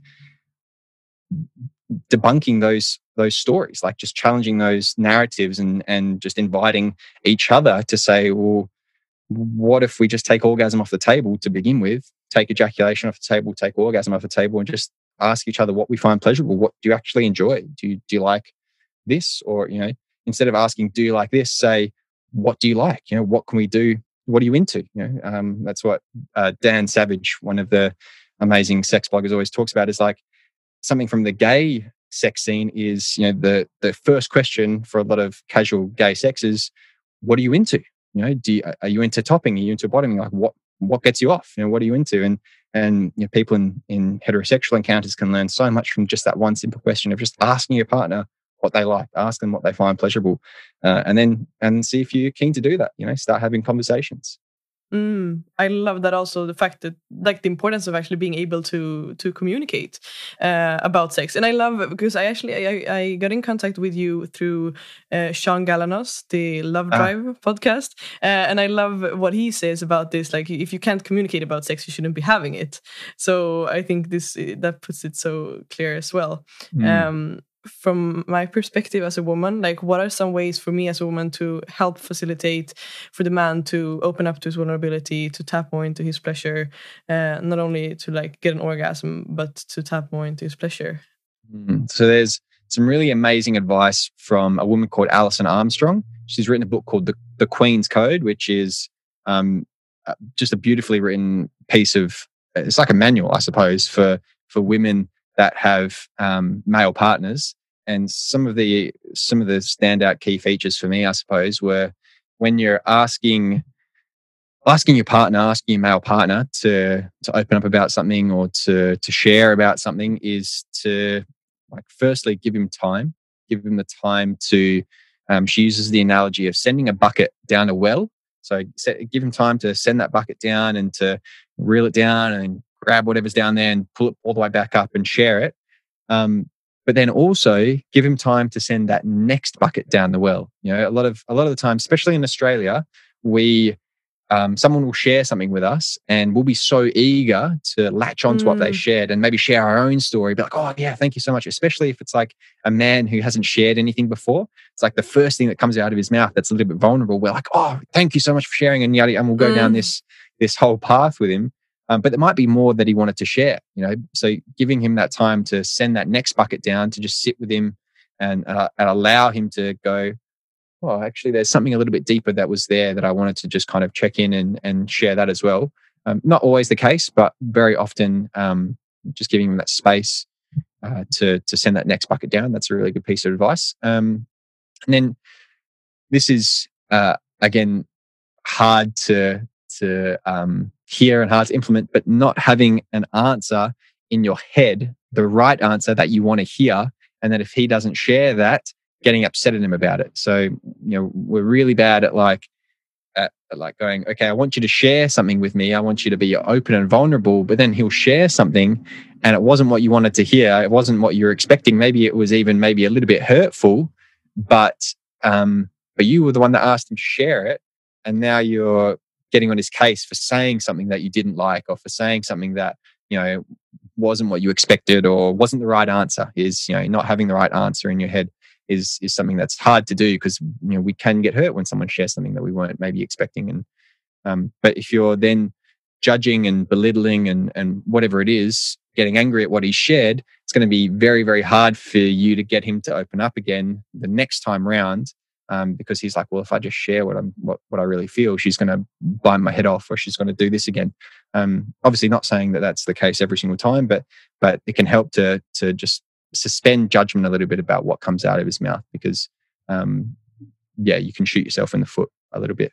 debunking those those stories like just challenging those narratives and and just inviting each other to say well what if we just take orgasm off the table to begin with take ejaculation off the table, take orgasm off the table, and just ask each other what we find pleasurable. What do you actually enjoy? Do you, do you like this? Or, you know, instead of asking, do you like this, say, what do you like? You know, what can we do? What are you into? You know, um, that's what uh, Dan Savage, one of the amazing sex bloggers, always talks about is like something from the gay sex scene is, you know, the, the first question for a lot of casual gay sex is, what are you into? You know, do you, are you into topping? Are you into bottoming? Like, what what gets you off? You know, what are you into? And and you know, people in in heterosexual encounters can learn so much from just that one simple question of just asking your partner what they like, ask them what they find pleasurable, uh, and then and see if you're keen to do that. You know, start having conversations. Mm, I love that also the fact that like the importance of actually being able to to communicate uh, about sex, and I love it because I actually I, I got in contact with you through uh, Shaun Galanos, the Love ah. Drive ah. podcast, uh, and I love what he says about this. Like, if you can't communicate about sex, you shouldn't be having it. So I think this that puts it so clear as well. Mm. Um, from my perspective as a woman like what are some ways for me as a woman to help facilitate for the man to open up to his vulnerability to tap more into his pleasure uh, not only to like get an orgasm but to tap more into his pleasure mm. so there's some really amazing advice from a woman called alison armstrong she's written a book called the, the queen's code which is um, uh, just a beautifully written piece of it's like a manual i suppose for for women that have um, male partners. And some of the some of the standout key features for me, I suppose, were when you're asking asking your partner, asking your male partner to to open up about something or to to share about something is to like firstly give him time, give him the time to. Um, she uses the analogy of sending a bucket down a well. So set, give him time to send that bucket down and to reel it down and grab whatever's down there and pull it all the way back up and share it. Um, but then also give him time to send that next bucket down the well. You know, a lot of a lot of the time, especially in Australia, we um, someone will share something with us and we'll be so eager to latch onto mm. what they mm. shared and maybe share our own story be like oh yeah thank you so much especially if it's like a man who hasn't shared anything before it's like the first thing that comes out of his mouth that's a little bit vulnerable we're like oh thank you so much for sharing and yada and we'll go mm. down this this whole path with him um, but there might be more that he wanted to share you know so giving him that time to send that next bucket down to just sit with him and, uh, and allow him to go well, actually, there's something a little bit deeper that was there that I wanted to just kind of check in and, and share that as well. Um, not always the case, but very often um, just giving them that space uh, to to send that next bucket down. That's a really good piece of advice. Um, and then this is uh, again hard to to hear and hard to implement, but not having an answer in your head, the right answer that you want to hear, and then if he doesn't share that, getting upset at him about it. So, you know, we're really bad at like, at, like going, okay, I want you to share something with me. I want you to be open and vulnerable. But then he'll share something and it wasn't what you wanted to hear. It wasn't what you were expecting. Maybe it was even maybe a little bit hurtful, but, um, but you were the one that asked him to share it. And now you're getting on his case for saying something that you didn't like or for saying something that, you know, wasn't what you expected or wasn't the right answer is, you know, not having the right answer in your head is is something that's hard to do because you know we can get hurt when someone shares something that we weren't maybe expecting and um, but if you're then judging and belittling and and whatever it is getting angry at what he shared it's going to be very very hard for you to get him to open up again the next time round um, because he's like well if i just share what i'm what, what i really feel she's going to bite my head off or she's going to do this again. Um, obviously not saying that that's the case every single time but but it can help to to just suspend judgment a little bit about what comes out of his mouth because um, yeah you can shoot yourself in the foot a little bit.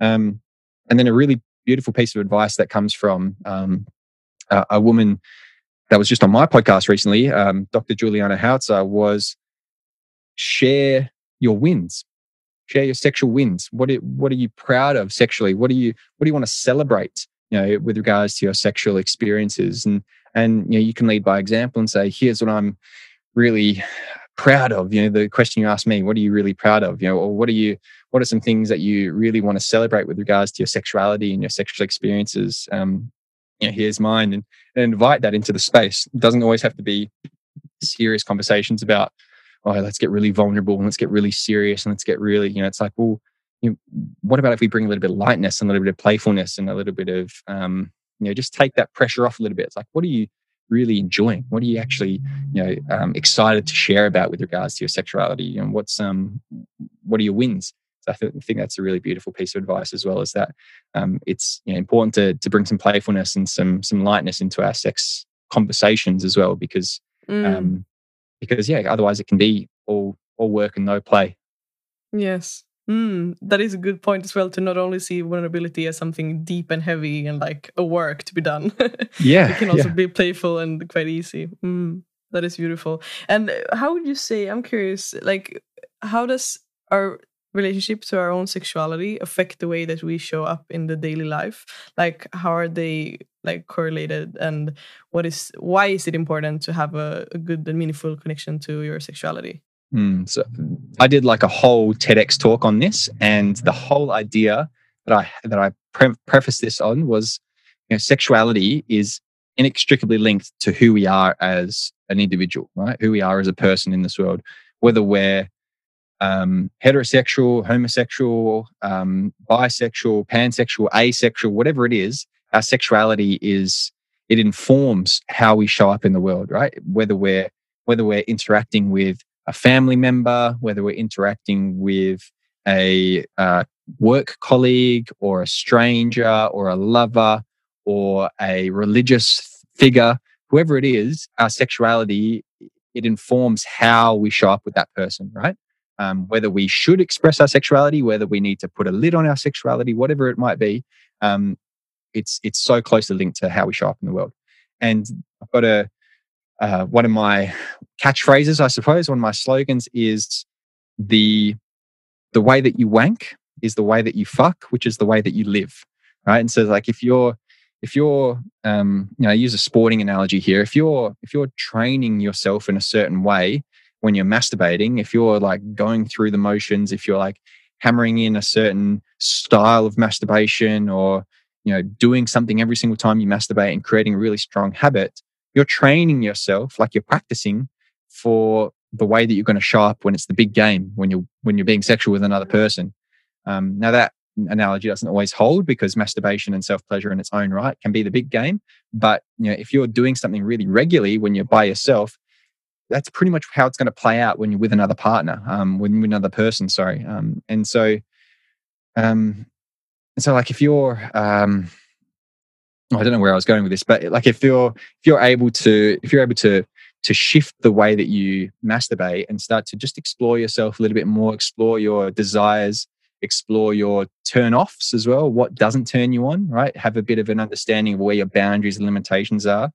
Um, and then a really beautiful piece of advice that comes from um, a, a, woman that was just on my podcast recently um, dr juliana hauser was share your wins. Share your sexual wins. What what are you proud of sexually? What do you what do you want to celebrate you know with regards to your sexual experiences? And and you know you can lead by example and say here's what i'm really proud of. You know the question you asked me what are you really proud of? You know or what are you what are some things that you really want to celebrate with regards to your sexuality and your sexual experiences? Um you know here's mine. And, and invite that into the space. It doesn't always have to be serious conversations about oh let's get really vulnerable and let's get really serious and let's get really you know it's like well you know, what about if we bring a little bit of lightness and a little bit of playfulness and a little bit of um, you know just take that pressure off a little bit? It's like what are you really enjoying? What are you actually you know um, excited to share about with regards to your sexuality? And what's um what are your wins? So I th- think that's a really beautiful piece of advice as well as that um, it's you know, important to to bring some playfulness and some some lightness into our sex conversations as well because mm. um, because yeah otherwise it can be all all work and no play yes Mm, that is a good point as well to not only see vulnerability as something deep and heavy and like a work to be done. yeah. it can also yeah. be playful and quite easy. Mm, that is beautiful. And how would you say, I'm curious, like, how does our relationship to our own sexuality affect the way that we show up in the daily life? Like, how are they like correlated and what is why is it important to have a, a good and meaningful connection to your sexuality Mm, so I did like a whole TEDx talk on this, and the whole idea that I that I pre- prefaced this on was, you know, sexuality is inextricably linked to who we are as an individual, right? Who we are as a person in this world, whether we're um, heterosexual, homosexual, um, bisexual, pansexual, asexual, whatever it is, our sexuality is it informs how we show up in the world, right? Whether we're whether we're interacting with a family member, whether we're interacting with a uh, work colleague or a stranger or a lover or a religious figure, whoever it is, our sexuality, it informs how we show up with that person, right? Um, whether we should express our sexuality, whether we need to put a lid on our sexuality, whatever it might be. Um, it's it's so closely linked to how we show up in the world. And I've got a uh, one of my catchphrases, I suppose, one of my slogans is the the way that you wank is the way that you fuck, which is the way that you live, right? And so, like, if you're if you're um, you know, I use a sporting analogy here. If you're if you're training yourself in a certain way when you're masturbating, if you're like going through the motions, if you're like hammering in a certain style of masturbation or you know doing something every single time you masturbate and creating a really strong habit you're training yourself like you're practicing for the way that you're going to show up when it's the big game when you're when you're being sexual with another person. Um, now that analogy doesn't always hold because masturbation and self-pleasure in its own right can be the big game but you know if you're doing something really regularly when you're by yourself that's pretty much how it's going to play out when you're with another partner um, with another person sorry um, and so um, and so like if you're um, I don't know where I was going with this, but like if you're if you're able to if you're able to to shift the way that you masturbate and start to just explore yourself a little bit more, explore your desires, explore your turn offs as well, what doesn't turn you on, right? Have a bit of an understanding of where your boundaries and limitations are.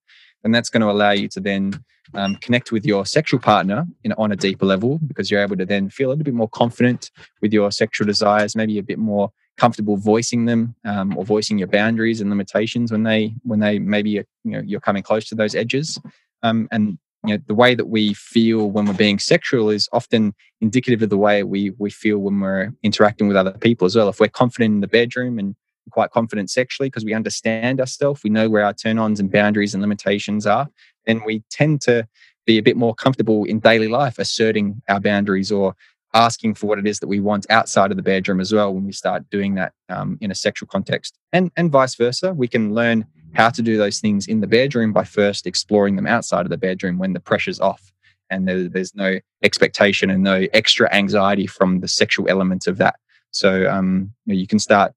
And that's going to allow you to then um, connect with your sexual partner in, on a deeper level because you're able to then feel a little bit more confident with your sexual desires, maybe a bit more comfortable voicing them um, or voicing your boundaries and limitations when they when they maybe you know you're coming close to those edges. Um, and you know the way that we feel when we're being sexual is often indicative of the way we we feel when we're interacting with other people as well. If we're confident in the bedroom and quite confident sexually because we understand ourselves we know where our turn-ons and boundaries and limitations are then we tend to be a bit more comfortable in daily life asserting our boundaries or asking for what it is that we want outside of the bedroom as well when we start doing that um, in a sexual context. And and vice versa we can learn how to do those things in the bedroom by first exploring them outside of the bedroom when the pressure's off and there, there's no expectation and no extra anxiety from the sexual element of that. So um, you, know, you can start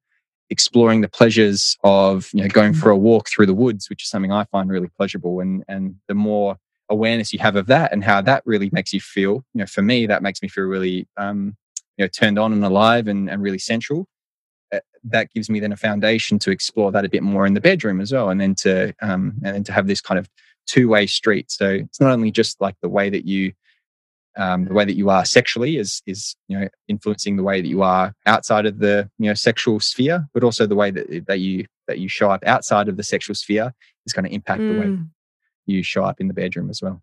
exploring the pleasures of you know going for a walk through the woods which is something i find really pleasurable and and the more awareness you have of that and how that really makes you feel. You know, for me, that makes me feel really, um, you know, turned on and alive and, and really central. Uh, that gives me then a foundation to explore that a bit more in the bedroom as well, and then to um, and then to have this kind of two way street. So it's not only just like the way that you um, the way that you are sexually is is you know influencing the way that you are outside of the you know sexual sphere, but also the way that that you that you show up outside of the sexual sphere is going to impact mm. the way mm you show up in the bedroom as well.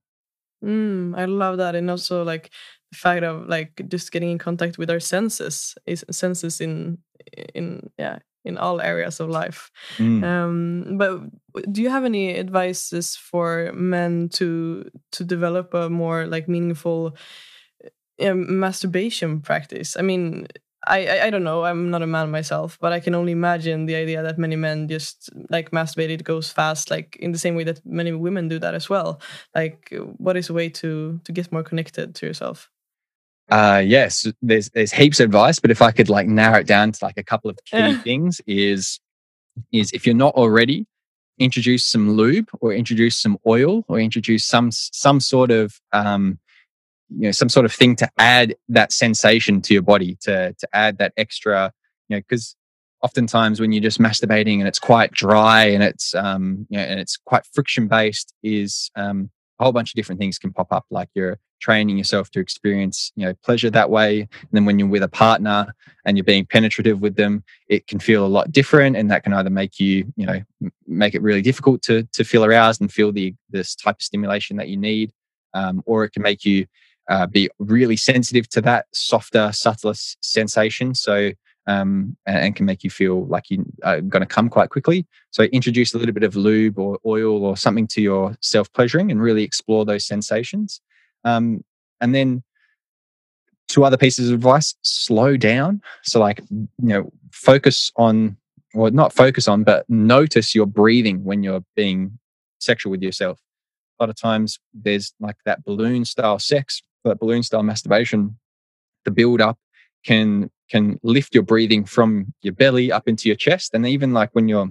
Mm, I love that, and also like the fact of like just getting in contact with our senses, is senses in in yeah in all areas of life. Mm. Um, but do you have any advices for men to to develop a more like meaningful uh, masturbation practice? I mean, I, I don't know. I'm not a man myself, but I can only imagine the idea that many men just like masturbate. It goes fast, like in the same way that many women do that as well. Like, what is a way to to get more connected to yourself? Uh, yes, there's there's heaps of advice, but if I could like narrow it down to like a couple of key things, is is if you're not already, introduce some lube or introduce some oil or introduce some some sort of um, you know some sort of thing to add that sensation to your body to to add that extra you know because oftentimes when you're just masturbating and it's quite dry and it's um you know and it's quite friction based is um a whole bunch of different things can pop up like you're training yourself to experience you know pleasure that way and then when you're with a partner and you're being penetrative with them it can feel a lot different and that can either make you you know make it really difficult to to feel aroused and feel the this type of stimulation that you need um, or it can make you uh, be really sensitive to that softer, subtler sensation. So, um, and, and, can make you feel like you're going to come quite quickly. So, introduce a little bit of lube or oil or something to your self pleasuring and really explore those sensations. Um, and then, two other pieces of advice slow down. So, like, you know, focus on, or not focus on, but notice your breathing when you're being sexual with yourself. A lot of times there's like that balloon style sex that balloon style masturbation, the build up can can lift your breathing from your belly up into your chest. And even like when you're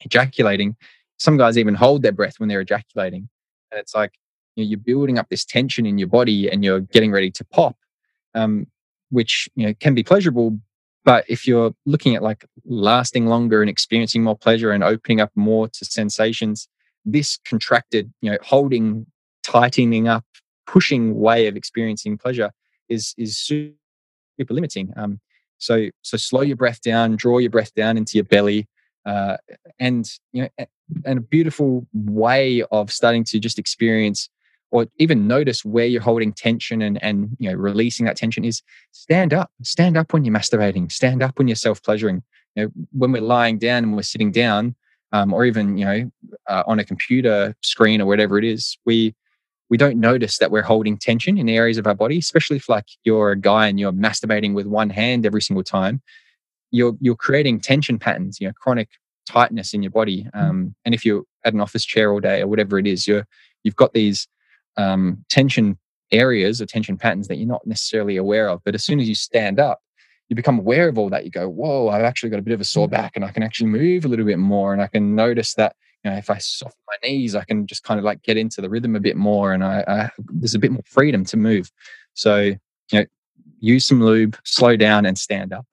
ejaculating, some guys even hold their breath when they're ejaculating. And it's like you know, you're building up this tension in your body and you're getting ready to pop. Um, which you know can be pleasurable. But if you're looking at like lasting longer and experiencing more pleasure and opening up more to sensations, this contracted, you know, holding, tightening up, pushing way of experiencing pleasure is is super limiting. Um, so so slow your breath down, draw your breath down into your belly, uh, and you know, and a beautiful way of starting to just experience or even notice where you're holding tension and and you know releasing that tension is stand up stand up when you're masturbating stand up when you're self-pleasuring. You know when we're lying down and we're sitting down um, or even you know uh, on a computer screen or whatever it is we we don't notice that we're holding tension in areas of our body especially if like you're a guy and you're masturbating with one hand every single time you're you're creating tension patterns you know chronic tightness in your body mm. um, and if you're at an office chair all day or whatever it is you're you've got these um, tension areas or tension patterns that you're not necessarily aware of. But as soon as you stand up, you become aware of all that. You go, whoa, I've actually got a bit of a sore back and I can actually move a little bit more. And I can notice that, you know, if I soften my knees, I can just kind of like get into the rhythm a bit more and I, I there's a bit more freedom to move. So, you know, use some lube, slow down and stand up.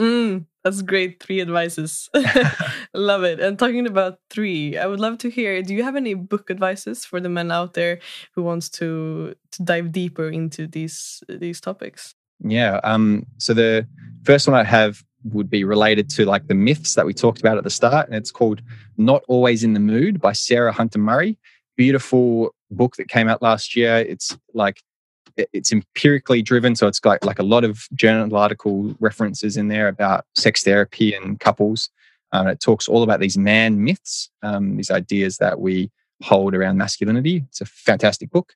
Mm, that's great. Three advices. love it. And talking about three, I would love to hear. Do you have any book advices for the men out there who wants to to dive deeper into these these topics? Yeah. Um. So the first one I have would be related to like the myths that we talked about at the start, and it's called "Not Always in the Mood" by Sarah Hunter Murray. Beautiful book that came out last year. It's like it's empirically driven so it's got like a lot of journal article references in there about sex therapy and couples um, it talks all about these man myths um, these ideas that we hold around masculinity it's a fantastic book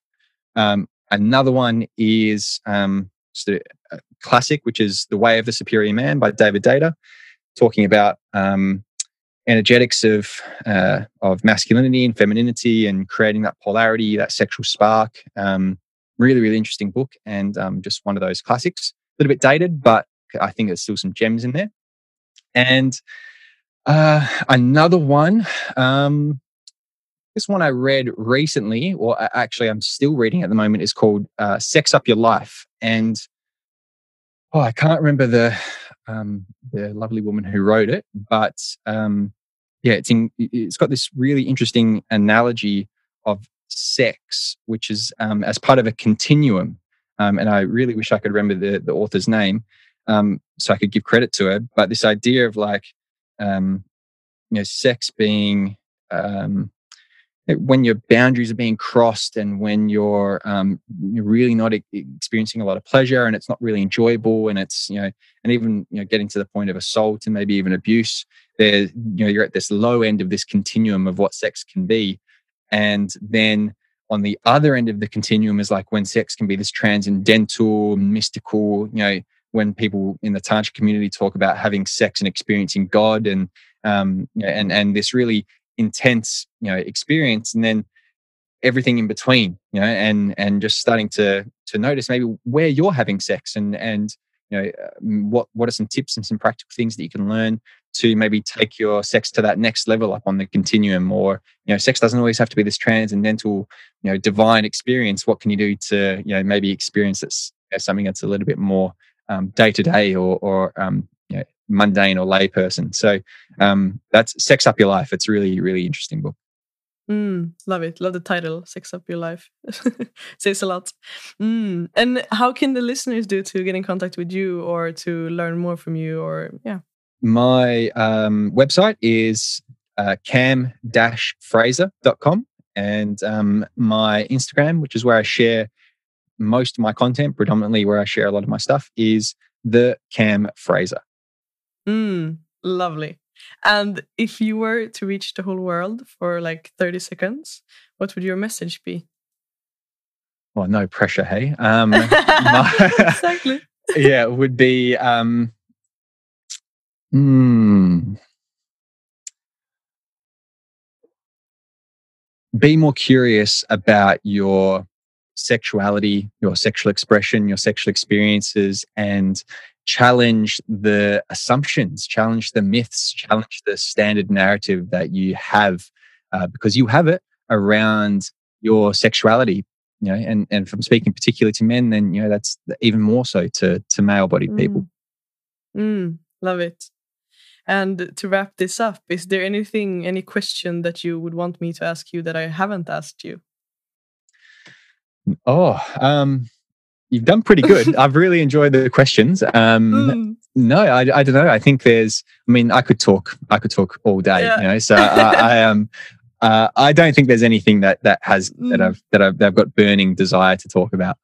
um, another one is um, a, a, classic which is the way of the superior man by david deida talking about um, energetics of uh, of masculinity and femininity and creating that polarity that sexual spark um, Really, really interesting book and um, just one of those classics. A little bit dated, but I think there's still some gems in there. And uh, another one, um, this one I read recently, or actually I'm still reading at the moment, is called uh, "Sex Up Your Life." And oh, I can't remember the um, the lovely woman who wrote it, but um, yeah, it's in, it's got this really interesting analogy of sex, which is um, as part of a continuum. Um, and I really wish I could remember the, the author's name um, so I could give credit to her. But this idea of like, um, you know, sex being um, when your boundaries are being crossed and when you're um, you're really not experiencing a lot of pleasure and it's not really enjoyable and it's you know and even you know getting to the point of assault and maybe even abuse there you know you're at this low end of this continuum of what sex can be. And then on the other end of the continuum is like when sex can be this transcendental, mystical, you know, when people in the tantra community talk about having sex and experiencing God and um, and and this really intense, you know, experience, and then everything in between, you know, and and just starting to to notice maybe where you're having sex and and you know what what are some tips and some practical things that you can learn to maybe take your sex to that next level up on the continuum or you know sex doesn't always have to be this transcendental you know divine experience. What can you do to you know maybe experience this know, something that's a little bit more day to day or or um, you know, mundane or lay person so um, that's sex up your life it's really really interesting book Mm, love it. Love the title, Sex Up Your Life. Says a lot. Mm. And how can the listeners do to get in contact with you or to learn more from you or, yeah? My um, website is uh, cam-fraser.com and um, my Instagram, which is where I share most of my content, predominantly where I share a lot of my stuff, is the Cam Fraser. Mm, lovely. And if you were to reach the whole world for like 30 seconds, what would your message be? Well, no pressure, hey. Um, my, exactly. yeah, it would be um, mm, be more curious about your sexuality, your sexual expression, your sexual experiences, and challenge the assumptions, challenge the myths, challenge the standard narrative that you have, uh, because you have it around your sexuality. you know, and and from speaking particularly to men, then you know that's even more so to to male-bodied Mm. people. Mm, love it. And to wrap this up, is there anything, any question that you would want me to ask you that I haven't asked you? Oh, um, you've done pretty good. I've really enjoyed the questions. Um, Mm, no, I, I don't know. I think there's. I mean, I could talk. I could talk all day. Yeah. You know, so I, I um, uh, I don't think there's anything that that has that Mm. I've that I've, that I've got burning desire to talk about.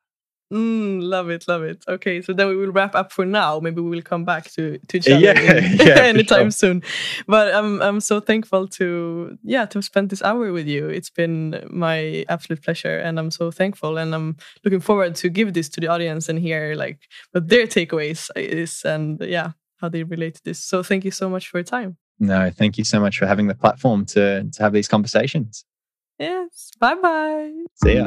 Mm, love it, love it. Okay, so then we will wrap up for now. Maybe we will come back to to each Yeah, other yeah, for anytime sure. soon. But I'm I'm so thankful to yeah to spend this hour with you. It's been my absolute pleasure, and I'm so thankful, and I'm looking forward to give this to the audience and hear like what their takeaways is, and yeah how they relate to this. So thank you so much for your time. No, thank you so much for having the platform to to have these conversations. Yes. Bye bye. See ya.